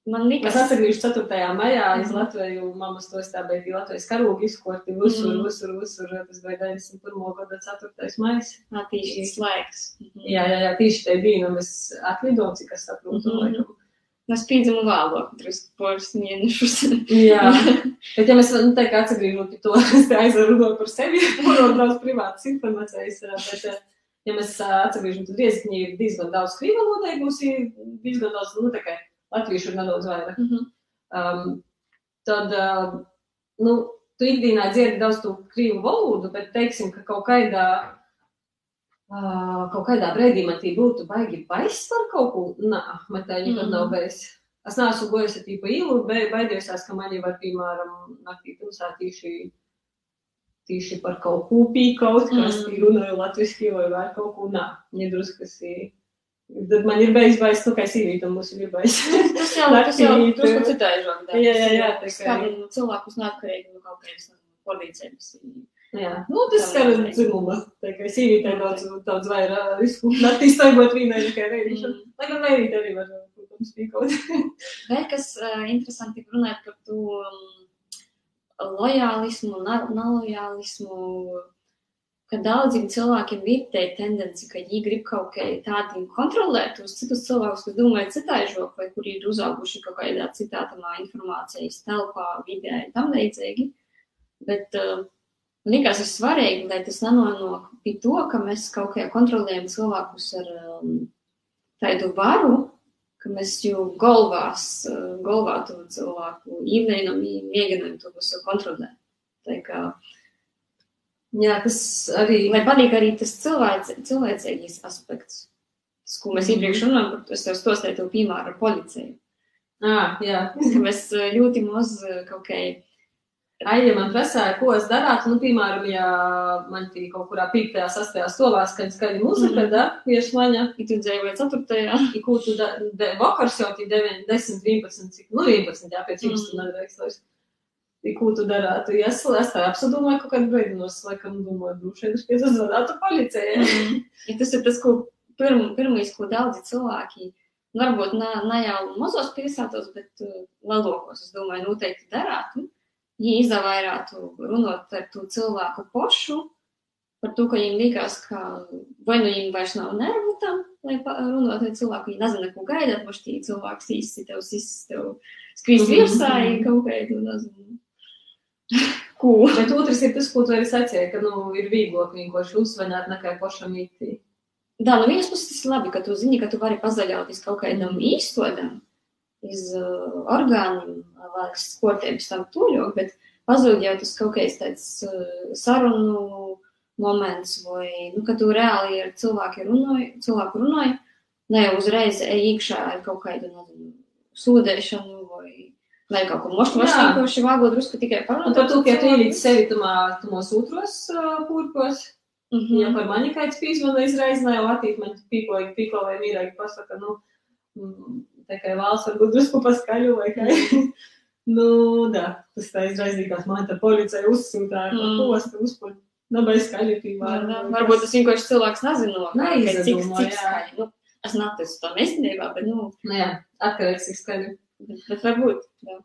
man liekas, atgriežos 4. maijā uz Latviju. Mammas to stāvēja bija Latvijas karoga izkorti. Visur, Mhm. visur, visur. Tas bija 91. gada 4. maijs. tā tieši tas laiks. Mhm. Jā, jā, jā, tieši tajā brīdī mēs atlidojām, cik es saprotu. Mhm. laikam. Mēs pīdzamu vēlāk, drusku pāris mēnešus. Jā, *laughs* bet ja mēs nu, tā kā atgriežamies pie to, *laughs* es te aizvaru par sevi, *laughs* runāt daudz privātas informācijas. Bet, ja mēs atgriežamies, tad ir diezgan daudz krīva noteikusi, diezgan daudz, nu, tā kā latviešu ir nedaudz vairāk. Mhm. Um, tad, uh, nu, tu ikdienā dzirdi daudz to krīvu valodu, bet teiksim, ka kaut kādā, uh, kaut kādā brīdī man tī būtu baigi baiss par kaut ko. Nā, man tā nekad Mm. nav bijis. Es neesmu gojusi tīpa ielu, bet baidījos, ka mani var, piemēram, naktī tumsā tīši, tīši par kaut ko pīkaut, kas Mm. tī runāju latviski vai vēl kaut ko. Nā, nedruskas ir. Tad man ir beigas baiss, nu, kā sīvītam mums ir baiss. Tas jau tas jau drusku tu- citaižāk. Jā, jā, jā, tā kā- cilvēkus neatkarīgi no kaut kādas policijas. Jā, nu, tas vajag teikt. dzimuma. Tā kā sīvītē daudz, daudz vairāk risku. Naktī stāvot vīnai tikai reidīšana. Mm. Lai gan reidīt arī var, protams, pīkot. *laughs* Vēl kas uh, interesanti runāt par to um, lojālismu, na- nelojālismu, ka daudziem cilvēkiem ir tā tendence, ka viņi grib kaut kā tādu kontrolēt uz citus cilvēkus, kas domā citaižok, vai kuri ir uzauguši kaut kādā citā tamā informācijas telpā, vidē, tam līdzīgi. Bet uh, man liekas, ir svarīgi, lai tas nenonāk pie to, ka mēs kaut kā kontrolējam cilvēkus ar um, tādu varu, ka mēs jau galvās, uh, galvā to cilvēku īmēnam, mēģinām to visu kontrolēt. Tā kā, Jā, tas arī. lai patīk arī tas cilvēks, cilvēcīgais aspekts. Tas, ko mēs Mhm. iepriekš runājām, to es jau stostēju to piemēru ar policiju. Ā, jā. Mēs ļoti maz kaut kā Ai, ja man prasāja, ko es darātu, nu, piemēram, ja man tī kaut kurā 5. 6. stolā skaņa skaļa mūzika, Mhm. da, vieš maņa, Ja tu dzīvoji ceturtajā, i ko tu da, de, vakars jau tī 9, 10, 11, cik, nu, 11, jā, pēc 11 Mhm. nedrīkst darātu? Ja es, es tā apsadomāju kaut kādu brīdi, no es laikam domāju, droši vien es piezvanātu policijai. ja tas ir tas, ko pirm, pirmais, ko daudzi cilvēki, varbūt ne, ne jau mazos pilsētos, bet uh, lielākos, es domāju, noteikti darātu. Ja izvairātu runāt ar to cilvēku pošu, par to, ka viņiem liekas, ka vai nu viņiem vairs nav nervu tam, lai runātu ar cilvēku, viņi nezina, ko gaidāt, vai šī cilvēks īsti tev, tev skrīs Mhm. virsā, ja kaut kādu, nezinu. Ko? Bet otrs ir tas, ko tu arī sacīji, ka, nu, ir vieglāk vienkārši uzsvaņāt nekā pašam īti. Jā, no vienas puses tas ir labi, ka tu zini, ka tu vari pazaļauties kaut kādam īstodam, iz uh, orgāniem, lai sportiem tam tuļok, bet pazūd jau tas kaut kāds tāds uh, sarunu moments, vai, nu, ka tu reāli ar cilvēku runāji, cilvēku runāji, ne jau uzreiz ej iekšā ar kaut kādu, nezinu, sūdēšanu, vai, vai kaut ko mošu, mošu, Jā. vienkārši vāgo drusku tikai Un parunāt. par to, ka tu ielīdzi sevi tamā, tamos otros uh, pūrkos, Mhm. Ja par mani kāds pīzvana izreiz, ne jau attīt, man pīkoja, pīko vai mīrēji pasaka, nu, mm, tā kā valsts varbūt drusku paskaļu vai kā. *laughs* nu, da, tas tā izraizīgās man tā policija uzsūtāja, Mm. mm. postu uzpuļ. Nu, bez skaļi Jā, pīvāra. jā. Varbūt tas vienkārši cilvēks nezina, Nē, ka cik, izdomā, cik jā. skaļi. Nu, es neticu tam īstenībā, bet, nu, Nu, jā, atkarīgs ir skaļi. Bet, bet varbūt. Jā.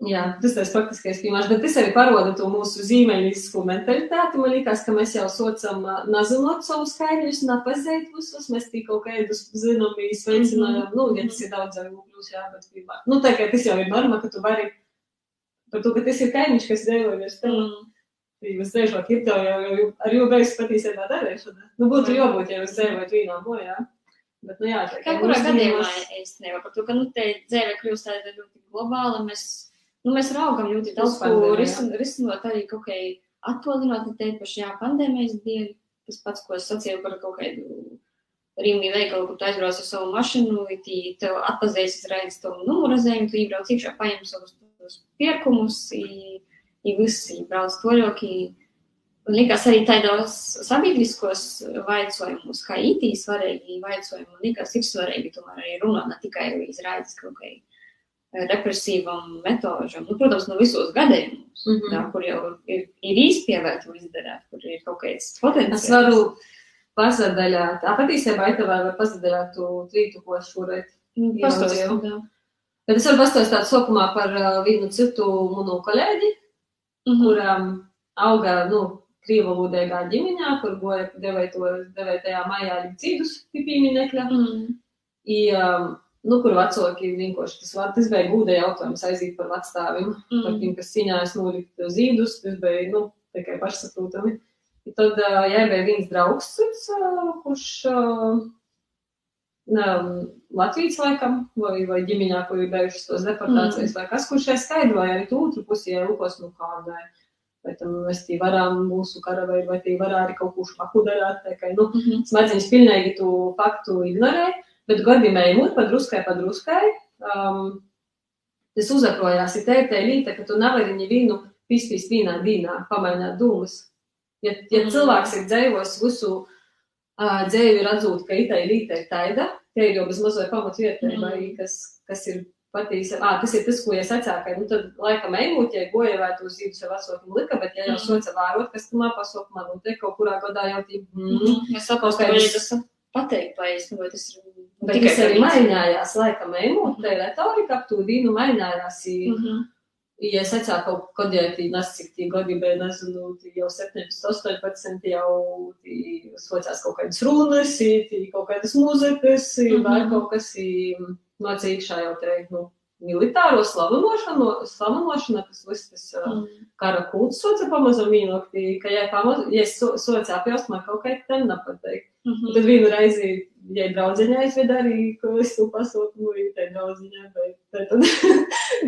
Jā, tas ir faktiskais piemērs, bet tas arī parāda to mūsu zīmēļisku mentalitāti. Man liekas, ka mēs jau saucam, nezinot savus kaimiņus, nepazīt visus, mēs tik kaut kādus zinām, sveicinājām, mm -hmm. nu, ja tas ir daudz arī mūkļus, jā, bet vispār. Nu, tā kā tas jau ir norma, ka tu vari, par to, ka tas ir kaimiņš, kas virs tev. Mm. Jūs ir tev jau, jau ar jau beigas patiesībā darīšana. Nu, būtu Jā. jābūt, ja jūs dzīvojat vienā mojā. Bet, nu, jā, tā Kā kurā gadījumā dzīvos- īstenībā par to, ka, nu, te dzēve kļūst tāda ļoti globāla, mēs, nu, mēs raugam ļoti daudz, ko risin, risinot arī kaut kā attolinot, te paši, jā, pandēmijas dēļ, tas pats, ko es sacīju par kaut kādu Rīmī veikalu, kur tu aizbrauc ar savu mašīnu, tev atpazēs uzreiz to numuru zīmi, tu iebrauc iekšā, paņem savus pirkumus, i, i visi brauc toļoki. Un liekas arī tādos sabiedriskos vaicojumos, kā IT svarīgi vaicojumi, man liekas, ir svarīgi tomēr arī runāt, ne tikai izrādīt kaut kā represīvam metožam. Nu, protams, no visos gadījumos, mm -hmm. jā, kur jau ir, ir īstenībā izdarīt, kur ir kaut kāds potenciāls. Es varu pazadaļāt, tā patiesībā ir vai pazadaļāt tu trītu, ko šoreiz pastāstīju. Bet es varu pastāstīt sākumā par vienu citu manu kolēģi, mm -hmm. kuram auga, nu, krīvalūdīgā ģimeņā, kur goja devēto, devētajā maijā līdz cīdus pie pieminekļa. Mm. I, um, nu, kur vecāki vienkārši tas, var, tas bija gūda jautājums aizīt par vecstāvim, mm. par tiem, kas cīnījās nolikt zīdus, tas bija, nu, tikai pašsaprotami. I tad, uh, jā, bija viens draugs, uh, kurš uh, um, Latvijas laikam, vai, vai ģimeņā, kur ir bijušas tos deportācijas, mm. vai kas, kurš šai skaidroja arī tu otru pusi, ja lūkos, nu, kādai vai tam mēs tī varam mūsu karavēju, vai tī varā arī kaut ko špaku darāt, tā kā, nu, mm -hmm. smadzeņas pilnīgi tu faktu ignorē, bet godījumā imūt padruskai, padruskai, um, tas uzakrojās, ir te līta, ka tu nevari nevienu pispīst vienā dīnā, pamaināt dūmus. Ja, ja mm cilvēks ir dzējos visu uh, dzēju redzot, ka itai līta ir taida, tie ir jau bez mazai pamatu vietai, mm kas, kas ir patīk, ah, tas ir tas, ko es atsāku. Nu, tad, laikam, ejot, ja goja vai tu zīdu sev atsaukumu lika, bet, ja jau mm. soca vērot, kas tu man pasauku, man notiek kaut kurā gadā jau tī, mm, es saprotu, ka tas pateikt, vai es, vai tas ir. Bet tikai tas arī mainījās, laikam, ejot, te retorika ap to dīnu mainījās. Mm -hmm. Ja es atsāku kaut kad, ja tī nes, cik tī gadi bija, nezinu, tī jau 17, 18, jau tī sociās kaut kādas runas, tī kaut kādas mūzikas, mm -hmm. vai kaut kas, tī, nāca iekšā jau te, nu, militāro slavinošanu, slavinošana, kas viss tas mm. kara kults soca pamazam mīnoktī, ka, ja, pamaz, ja es so, soca apjaust, man kaut kā ten nepateik. Mm -hmm. Tad vienu reizi, ja draudzeņā aizved arī, ko es tu pasūtu, nu, ir te draudzeņā, bet tad, *laughs* tad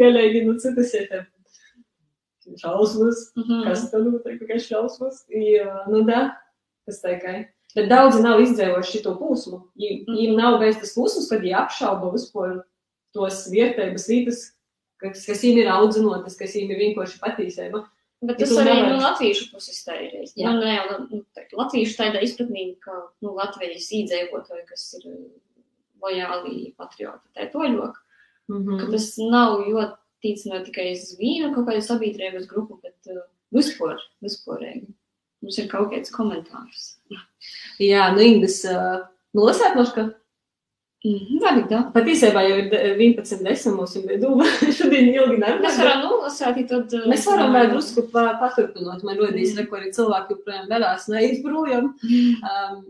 galīgi, nu, citas ir te šausmas, mm -hmm. kas tad notiek, tikai šausmas, ja, nu, da, tas tikai. Bet daudzi nav izdzīvojuši šo posmu. Viņiem nav bijis tas posms, kad viņi apšauba vispār tos vietējas vietas, kas, kas viņiem ir audzinotas, kas viņiem ir vienkārši patīcama. Bet tas arī no nu, latviešu puses tā ir. Jā, nu, jā nu, tā, latviešu tādā izpratnī, ka nu, Latvijas īdzēvotāji, kas ir uh, lojāli patrioti, tā ir toļok. Mm -hmm. Tas nav ļoti tīcinot tikai uz vienu kaut kādu sabiedrības grupu, bet uh, vispār, vispārēji. Mums ir kaut kāds komentārs. Jā, nu, Ingūns, uh, nolasēt nošķi. Mm -hmm, Labi, tā. Pat īstenībā jau ir 11, 10 mums ir doma. Šodien ilgi nerunājam. Mēs varam nolasēt, tad. Mēs varam vēl drusku paturpinot. Man rodīs, mm. kur ir cilvēki joprojām vēlās neiet projām. Mm. Um,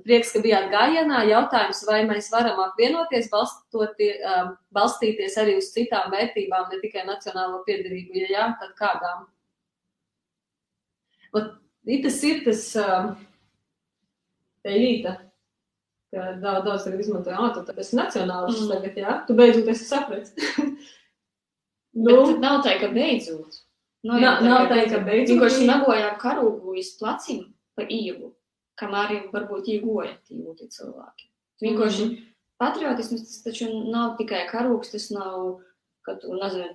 prieks, ka bijāt gājienā. Jautājums, vai mēs varam apvienoties, um, balstīties arī uz citām vērtībām, ne tikai nacionālo piedarību. Ja jā, tad kādām? Ot, tas ir tas. Elīta. Ka daudz, daudz tagad izmantoja, ah, tu ir nacionāls mm. tagad, jā, tu beidzot esi sapratis. *laughs* nu, Bet nav tā, ka beidzot. Nav, nav, nav tā, ka beidzot. Vienkārši nabojā karūgu iz placim pa īvu, kamēr varbūt īgoja tie jūti cilvēki. Vienkārši mm. patriotisms tas taču nav tikai karūgs, tas nav, ka tu, nezinu,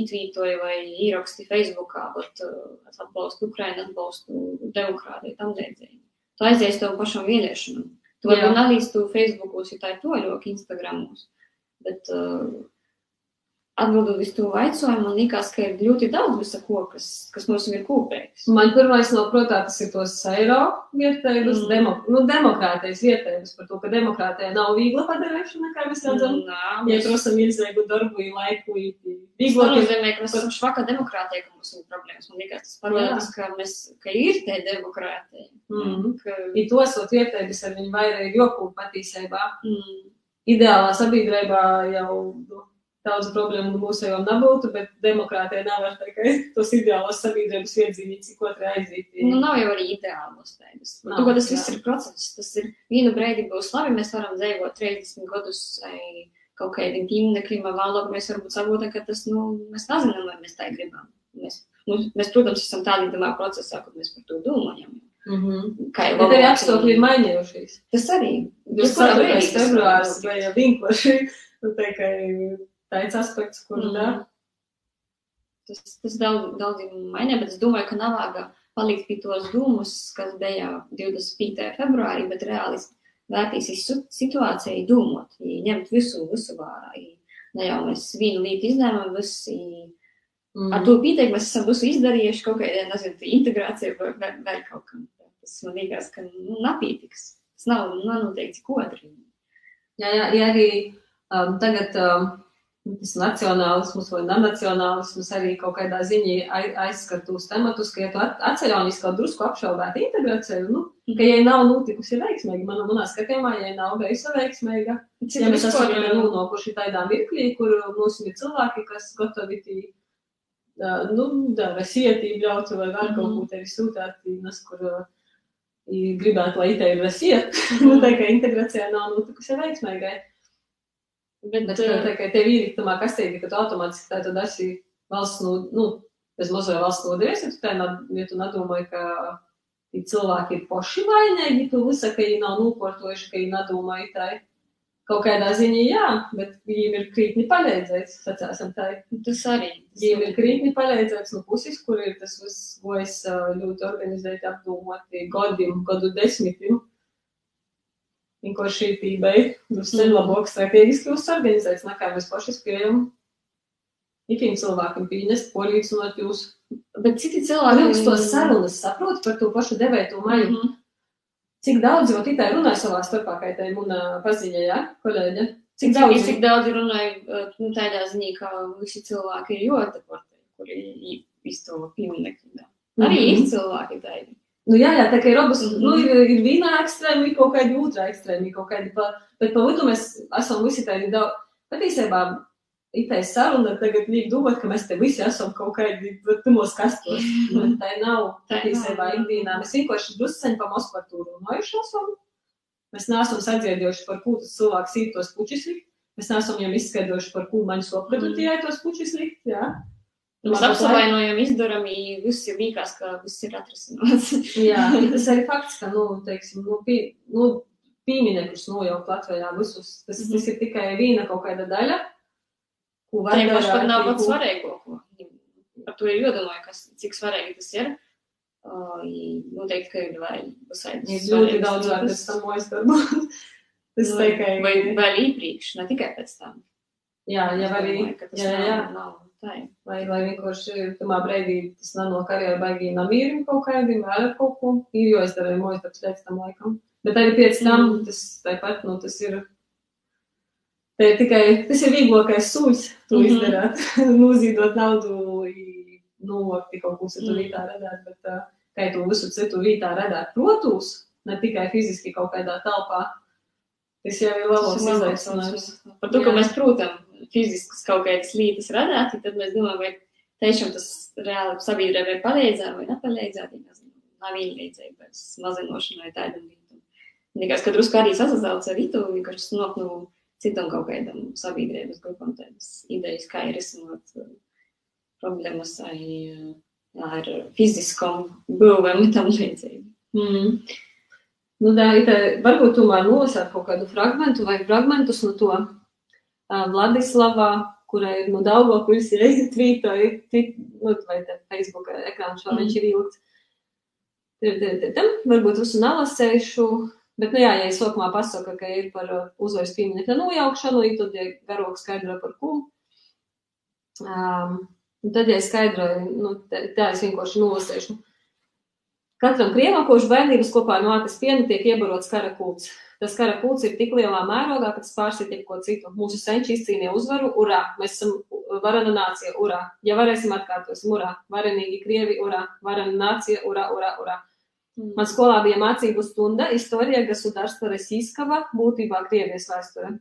ītvītoji vai īraksti Facebookā, bet uh, atbalstu Ukrainu, atbalstu demokrātiju, tam līdzīgi tu aizies tev pašam vīriešanam. Tu varbūt nelīdz tu Facebookos, ja tā ir toļok, Instagramos, bet uh, atbildot uz to jautājumu, man liekas, ka ir ļoti daudz visa ko, kas, kas mums ir kopīgs. Man pirmais no protā tas ir tos eiro vietējums, mm. demo, nu, demokrātijas vietējums par to, ka demokrātija nav viegla padarīšana, kā mēs redzam. Mm, ja prasam ilzēgu darbu, laiku, viegla. Tas nozīmē, ka mēs esam švaka demokrātija, ka mums ir problēmas. Man liekas, tas parādās, ka, mēs, ka ir te demokrātija. Mm. Ka... I tos vietējums ar viņu vairāk jokū patīsībā. Mm. Ideālā sabiedrībā jau. Nu, daudz problēmu mūsu jau nebūtu, bet demokrātija nav ar tikai *laughs* tos ideālos sabiedrības iedzīvīts, ko otrā aiziet. Nu, nav jau arī ideālos tēmas. Tu, ka tas viss ir process. Tas ir vienu brīdi būs labi, mēs varam dzīvot 30 gadus vai kaut kādiem tīmekļiem vēlāk, mēs varbūt saprotam, ka tas, nu, mēs nezinām, vai mēs tā gribam. Mēs, nu, mēs, protams, esam tādā domā procesā, kad mēs par to domājam. Mm -hmm. Kā jau arī apstākļi ir mainījušies. Tas arī. Jūs saprotat, februārs vai vienkārši, *laughs* nu, tāds aspekts, kur mm. da. Tas, tas daudz, daudziem mainīja, bet es domāju, ka nav vajag palikt pie tos dūmus, kas bija 25. februārī, bet reāli vērtīs situāciju, domāt, ņemt visu, visu vērā, ne jau mēs vienu lietu izdarām, visi Mm. ar to pietiek, mēs esam visu izdarījuši kaut kādā, nezinu, integrācijā vai vai vēl kaut kam. Tas man liekas, ka nu, napītiks. Tas nav, nav noteikti kodri. Jā, jā, ja arī um, tagad um, tas nacionālisms vai nenacionālisms arī kaut kādā ziņā ai- aizskar tos tematus, ka, ja tu at- atceļaunies kaut drusku apšaubēt integrāciju, nu, ka, ja nav notikusi veiksmīgi, man, manā skatījumā, ja nav bijusi veiksmīga, ja mēs esam vispār, nonākuši tādā mirklī, kur mums ir cilvēki, kas gatavi tī, nu, da, Rasija ļautu vai vēl kaut Mhm. ko tevi sūtāt, nes, kur gribētu, lai te ir Rasija, *laughs* nu, tā kā integrācijā nav notikusi veiksmīgai. Bet, Bet eh, tā kā tev ir tamā kastīgi, ka tu automātiski tā tad esi valsts, nu, nu bez mazliet valsts nodevies, ja tu tā, ja tu nedomāji, ka cilvēki ir poši vainīgi, tu visa, ka viņi nav nūportojuši, ka viņi nedomāja tā. Kaut kādā ziņā jā, bet viņiem ir krītni palīdzēts, sacāsim tā. tas arī. Viņiem ir krītni palīdzēts no puses, kur ir tas viss gojas ā, ļoti organizēti apdomāti gadiem, gadu desmitiem. Vienkārši šī beig, drusku labāk strateģiski uzorganizēts, nekā mēs paši spējam ikam cilvēkam pīnest, polīdzinot jūs. Bet citi cilvēki liekas, to sarunas saprot par to pašu devēto maju. Mhm. Cik daudz jau tikai runāja savā starpā, kā tā ir mana paziņa, jā, kolēģe? Cik Cik, daudz? cik daudz runāja nu, tādā ziņā, ka visi cilvēki ir ļoti deportēti, kuri iztova pieminekļu. Arī Mhm. ir cilvēki tādi. Nu, jā, jā, tā kā ir abas, Mhm. nu, ir, ir viena ekstrēma, ir kaut kāda otrā ekstrēma, ir kaut kāda, pa, bet pa vidu mēs esam visi tādi daudz, patiesībā, itais saruna tagad liek domāt, ka mēs te visi esam kaut kādi, tumos kastos, tā nav, Tā patiesībā, nav, jā. ikdienā, mēs vienkārši drusceņi pa mos par to runājuši esam, mēs neesam sadziedējuši, par ko tas cilvēks ir tos pučus likt, mēs neesam viņam izskaidrojuši, par ko man sopratu Mhm. tie tos pučus likt, jā. Mēs Man apsavainojam, izdarām, viss ir līkās, ka viss ir atrisināts. *laughs* Jā, ja *laughs* tas arī fakts, ka, nu, teiksim, nu, pie, nu, pieminekļus nojaukt Latvijā visus. Tas, mm Mhm. -hmm. tas ir tikai viena kaut kāda daļa, ko var Tā paši pat nav darīt, pats ko- svarīgāko. Par to ir jādomā, kas, cik svarīgi tas ir. Uh, noteikti, ka ir vēl visādi Ir ļoti daudz vēl pēc tam mojas darbu. Tas Nu, tikai, Vai vēl iepriekš, ne tikai pēc tam. jā, jā, Es arī, domāju, ka tas jā, nav- jā, nav tā. vai, vai vienkārši tamā brīdī tas nenāk arī ar baigī namīrim kaut kādiem, vēl kaut ko, ir jo es darīju mojas darbs pēc tam laikam. Bet arī pēc tam tas tāpat, nu, tas ir, tā ir tikai, tas ir vieglākais sūds, to Mhm. izdarāt, *laughs* nozīdot naudu, novākt kaut ko citu Mhm. vietā redāt, bet uh, kā to visu citu vietā redāt, protams, ne tikai fiziski kaut kādā telpā, tas jau ir lielāks izaicinājums. Par to, ka mēs, protams, fiziskas kaut kādas lietas radāt, tad mēs domājam, vai tiešām tas reāli sabiedrībai palīdzēja vai nepalīdzēja. Nezinu, nav vienlīdzības mazinošanai tādam lietam. Likās, ka drusku arī sasaucās ar Rītu, vienkārši nok no citam kaut kādam sabiedrības grupam tādas idejas, kā ir risināt uh, problēmas vai uh, jā, ar fiziskam būvēm un tam līdzīgi. Mm. Nu, tā ir tā, varbūt tomēr nolasēt kaut kādu fragmentu vai fragmentus no to Vladislavā, kurai ir no Daugavpils, ja tvītoja, tvīt, nu, vai te Facebook ekrāns, vai Mm. viņš ir ilgts. Varbūt visu nelasējušu, bet, nu jā, ja es sākumā pasaka, ka ir par uzvaras pieminekļa nojaukšanu, tad, ja garāk skaidro par ko. Um, tad, ja skaidroju, nu, tā, es vienkārši nolasēšu. Katram krievam, kurš bērnības kopā ar mātes pienu, tiek iebarots kara kults. Tas kara kults ir tik lielā mērogā, ka tas pārsit jebko citu. Mūsu senči izcīnīja uzvaru, urā! Mēs esam varana nācija, urā! Ja varēsim, atkārtosim, urā! Varenīgi krievi, urā! Varana nācija, urā, urā, urā! Man skolā bija mācību stunda Istorija Gasudarstva Resīskava, būtībā Krievijas vēsture.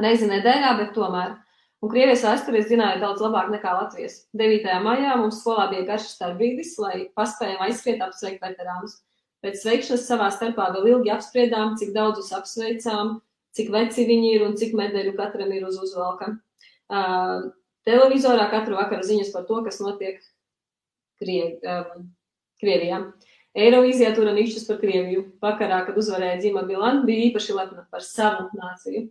Reizi nedēļā, bet tomēr. Un Krievijas vēsturi es zināju daudz labāk nekā Latvijas. 9. maijā mums skolā bija garš starpbrīdis, lai paspējam aizskriet apsveikt veterānus. Pēc sveikšanas savā starpā vēl ilgi apspriedām, cik daudzus apsveicām, cik veci viņi ir un cik medaļu katram ir uz uzvalka. Uh, televizorā katru vakaru ziņas par to, kas notiek Kriev, um, Krievijā. Eirovīzijā turam īšķus par Krieviju. Vakarā, kad uzvarēja Dzima Bilan, bija īpaši lepna par savu nāciju.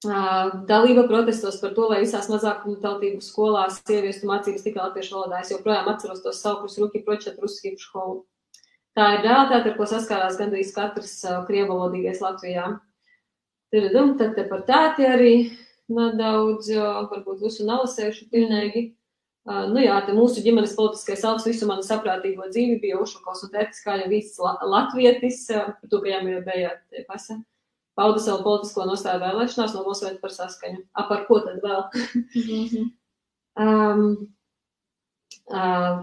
Uh, dalība protestos par to, lai visās mazākumu tautību skolās sieviestu mācības tikai latviešu valodā. Es joprojām atceros tos saukus Ruki Pročet Ruski školu. Tā ir realitāte, ar ko saskārās gandrīz katrs uh, krievalodīgais Latvijā. Tad, tad te par tāti arī nedaudz, uh, varbūt visu nalasējuši pilnīgi. Uh, nu jā, te mūsu ģimenes politiskais alts visu manu saprātīgo dzīvi bija Ušakos un Tētis, kā jau viss la latvietis, par to, ka jām jau bija pasa. Pauda savu politisko nostāju vēlēšanās, nobalsojot par saskaņu. A, par ko tad vēl? *laughs* um, Uh,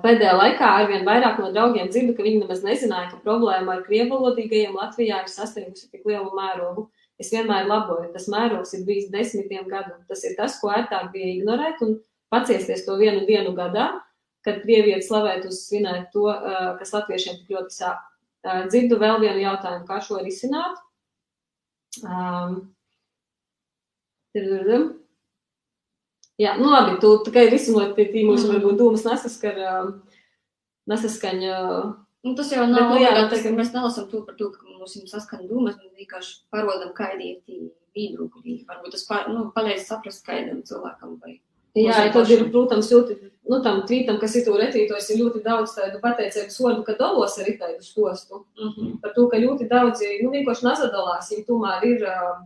pēdējā laikā arvien vairāk no draugiem dzirdu, ka viņi nemaz nezināja, ka problēma ar krievalodīgajiem Latvijā ir sasniegusi tik lielu mērogu. Es vienmēr laboju, tas mērogs ir bijis desmitiem gadu. Tas ir tas, ko ērtāk bija ignorēt un paciesties to vienu dienu gadā, kad krievieši slavētu uz svinēt to, kas latviešiem tik ļoti sāp. Dzirdu vēl vienu jautājumu, kā šo risināt. Um, Jā, nu labi, tu tikai risinot pie tīmos, mm. varbūt dūmas nesaskar, nesaskaņa. Nu, tas jau nav bet, nu, jā, tas, ka mēs nelasam to par to, ka mums ir saskaņa dūmas, mēs vienkārši parodam kaidieti viedokļi. Varbūt tas pa, nu, palīdz saprast kaidam cilvēkam vai. Jā, ja tad ir, protams, ļoti, nu, tam tvītam, kas ir to retītos, ir ļoti daudz tādu pateicības sodu, ka dalos ar itāļu stostu. Mm -hmm. Par to, ka ļoti daudzi, nu, vienkārši nazadalās, ja tomēr ir uh,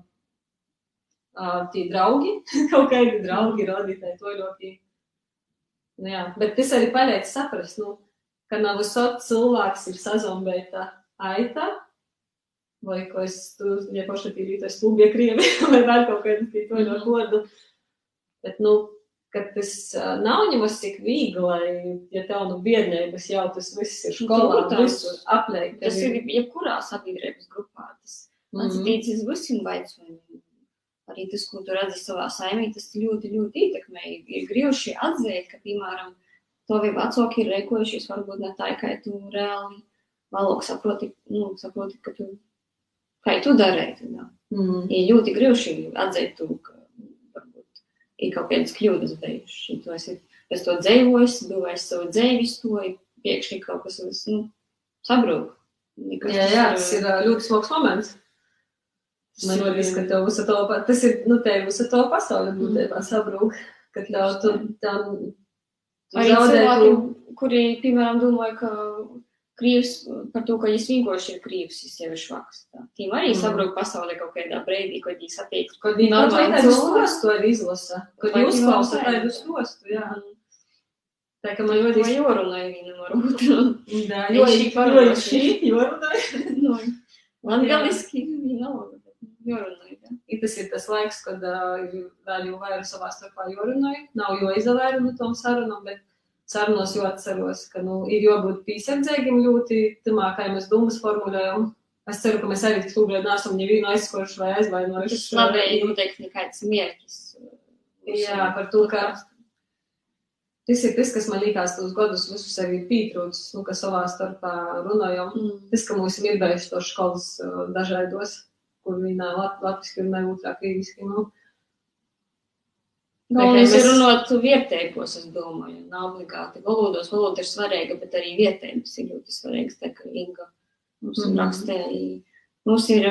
uh, tie draugi, *laughs* kaut kādi draugi rodītāji, to ļoti. Nu, jā, bet tas arī palīdz saprast, nu, ka nav visot cilvēks ir sazombēta aita, vai ko es, tu, ja pašatīrītos stūbie krievi, *laughs* vai vēl kaut kādu to ļoti mhm. godu. Bet, nu, ka tas uh, nav ņemas tik viegli, lai, ja tev nu biednības jau tas viss ir skolā, visur apliek. Tas ir jebkurā sabiedrības grupā. Tas mans mm -hmm. tīcis visiem vaicojumiem arī tas, ko tu redzi savā saimē, tas ļoti, ļoti ietekmē. Ir griežši atzīt, ka, piemēram, tavi vecāki ir rēkojušies varbūt ne tā, kā tu reāli valok saproti, nu, saproti, ka tu, kā tu darēji. Mm. Ir ļoti griežši atzīt to, ka varbūt ir kaut kādas kļūdas bijušas. Tu esi pēc to dzējojis, būvējis savu dzēvis, to piekšņi kaut kas, nu, sabrūk. Jā, jā, tas ir ļoti smags moments. Man liekas, ka tev visu to, tas ir, nu, tev visu to pasauli būtībā mm. sabrūk, ka ļauj tu tam. Arī cilvēki, kuri, piemēram, domāja, ka krīvs par to, ka viņš vienkārši ir krīvs, viņš jau ir švaks. Tīm arī mm. sabrūk pasaulē kaut kādā brīdī, kad viņi satiek. Kad viņi normāli tādu stostu arī izlasa, kad viņi uzklausa tādu stostu, jā. Mm. Tā kā man ļoti jorunāja vienam ar otru. Jā, jo šī parunāja. Šī jorunāja. Latgaliski *laughs* viņa nav jārunāj. Ja? I tas ir tas laiks, kad uh, vēl jau vairāk savā starpā jārunāj. Nav jo izavēru no tom sarunam, bet sarunos jau atceros, ka nu, ir jābūt piesardzīgiem ļoti tamā, kā mēs domas formulējam. Es ceru, ka mēs arī šobrīd neesam nevienu aizskoruši vai aizvainojuši. Tas labi, noteikti nekāds mērķis. Jā, par to, ka tas ir tas, kas man likās tos gadus visus arī pītrūcis, nu, ka savā starpā runājam. Mm. Tas, ka mums ir bijuši tos skolas dažādos kur viņa lat, latviski runāja otrā krīviski. Nu. Galvenais ir runāt vietējos, es domāju, nav obligāti valodos. Valoda ir svarīga, bet arī vietējums ir ļoti svarīgs. Tā kā Inga mums mm -hmm. rakstēja, mums ir,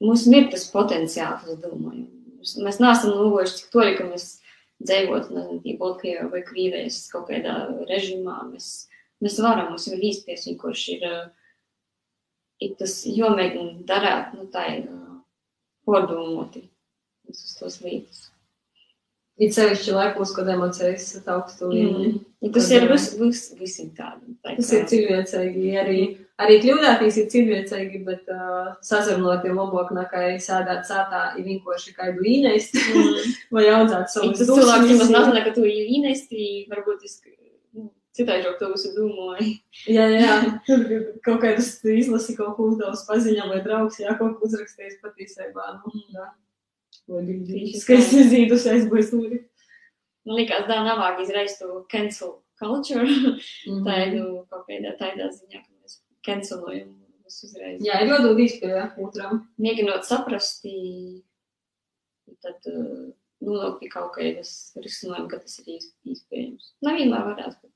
mums ir tas potenciāls, es domāju. Mēs neesam nogojuši tik toļi, ka mēs dzīvot, nezinu, Baltkrievijā vai Krīvējas kaut kādā režīmā. Mēs, mēs varam, mums ir īsties, kurš ir uh, ir tas jāmēģina darīt, nu, tā ir pārdomoti visus tos līdzes. Ir sevišķi laikos, kad emocijas ir augstu līmenī. Mm. Ja tas ir vis, vis, visiem tādi. Tā tas ir cilvēcīgi. Arī, arī kļūdātīs ir cilvēcīgi, bet uh, labāk nekā sēdēt sātā, ir vienkārši kādu īnēst mm. vai audzēt savus. Tas cilvēks, kas nezina, ka tu īnēsti, varbūt es citādi to visu domāju. Jā, jā, *laughs* tur kaut kādas izlasi kaut ko uzdevusi paziņā, vai draugs, jā, kaut ko uzrakstījis patiesībā. Nu, jā. Skaisti zīdus aizbūstūri. Man liekas, tā nav vāk izreiz to cancel culture. Mm -hmm. tā ir, nu, kaut kādā tādā ziņā, ka mēs cancelojam uzreiz. Jā, ir jādod izpēja otram. Mēģinot saprast, tad uh, nonākt pie kaut kādas risinājuma, ka tas ir iespējams. Nevienmēr varētu, bet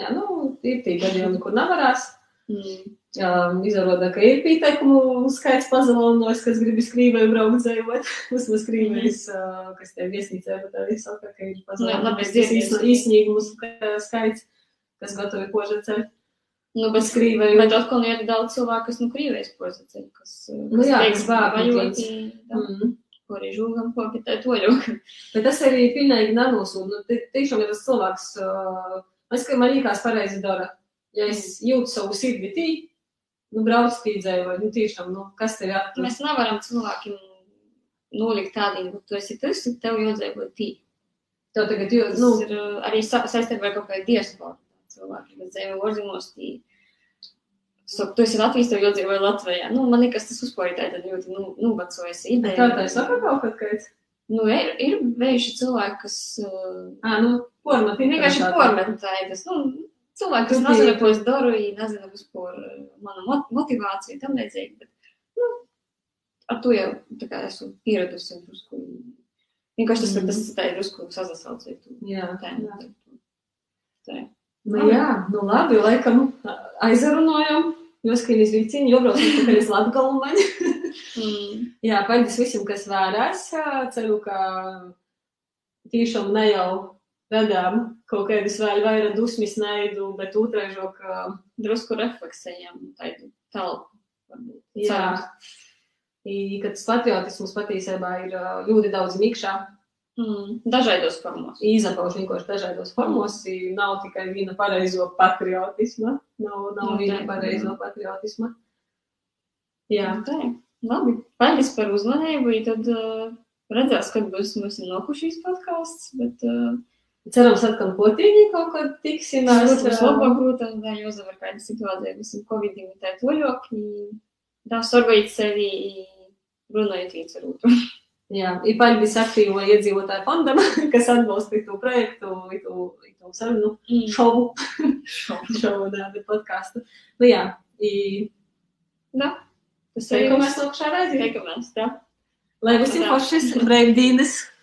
Jā, nu, ir tie gadījumi, kur nevarēs. Mm. Um, izrāda, ka ir pieteikumu skaits pazemināts, kas grib skrīvēju braukt dzējot. Vismaz *laughs* skrīvējis, mm. uh, kas te viesnīcē, bet arī saka, ka ir pazemināts īsnīgumu skaits, kas gatavi požacēt. Nu, bet skrīvēju. Bet atkal ir daudz cilvēku, kas nu krīvējas požacēt, kas, kas nu, jā, teiks, kas vāga. ko arī žūgam, ko pie tā toļoka. Bet tas arī pilnīgi nenosūd. Nu, ti- tiešām ir tas cilvēks, uh, es, ka man liekas pareizi dara. Ja es jūtu savu sirdi tī, nu, brauc tīdzēju, vai, nu, tiešām, nu, kas tev attur? Mēs nevaram cilvēkiem nolikt tādiem, ka tu esi tas, un tev jādzēvo tī. Tev tagad, Tas nu, ir uh, arī sa- saistībā ar kaut kādu diasporu cilvēku, kas dzīvo ārzemēs. tī- Saka, tu esi Latvijas, tev jādzīvo Latvijā. Nu, man liekas, tas uzsporītāji tad ļoti nu, novecojas ideja. tā tā saka kaut kaut kāds. Nu, ir, ir bijuši cilvēki, kas uh, Ā, nu, porma, Viņi vienkārši pormetēja. Tas, nu, cilvēki, kas Tu nezina, biji- ko es daru, viņi nezina vispār uh, mana mot- motivācija, tam līdzīgi. Bet, nu, ar to jau tā kā esmu pieradusi drusku. Vienkārši tas, ka Mhm. tas tā ir drusku sazasaucēt. Jā, Tā, jā. tā, tā. Nu, jā, nu labi, laikam aizrunājam. Joskaņas vilciņi, jobraucam tikai uz Latgalu man. Mm. *laughs* Jā, paldies visiem, kas vērās. Ceru, ka tiešām ne jau radām kaut kādas vēl vairāk dusmas, naidu, bet otraižok, Drusku refleksējām tādu telpu. jā, i, ka tas patriotisms patiesībā ir ļoti daudz mikšā. Mm. Dažādos formos. Izapauž vienkārši dažādos formos, i nav tikai viena pareizo patriotisma, nav, nav Nu, viena pareizo patriotisma. Jā, Tā, Labi, paldies par uzmanību. Tad uh, redzēs, kad būs mums nokušīs podkāsts. Bet, uh, cerams, atkal potīgi kaut kad tiksimės. Būs eh, labai grūta, da, Jozava, kad situācija visam COVID-19 tā toļok. Da, sorgojat sevi i runājat viens ar otru. *laughs* Jā, ir paldies aktīvo iedzīvotāju fondam, *laughs* kas atbalsta to projektu, to, to sarunu mm. šovu. šovu, *laughs* šovu, da, podkāstu. Nu jā, i... Da teikamies nākšā reizē. Teikamies, da. Lai visiem Jā. foršas brīvdienas!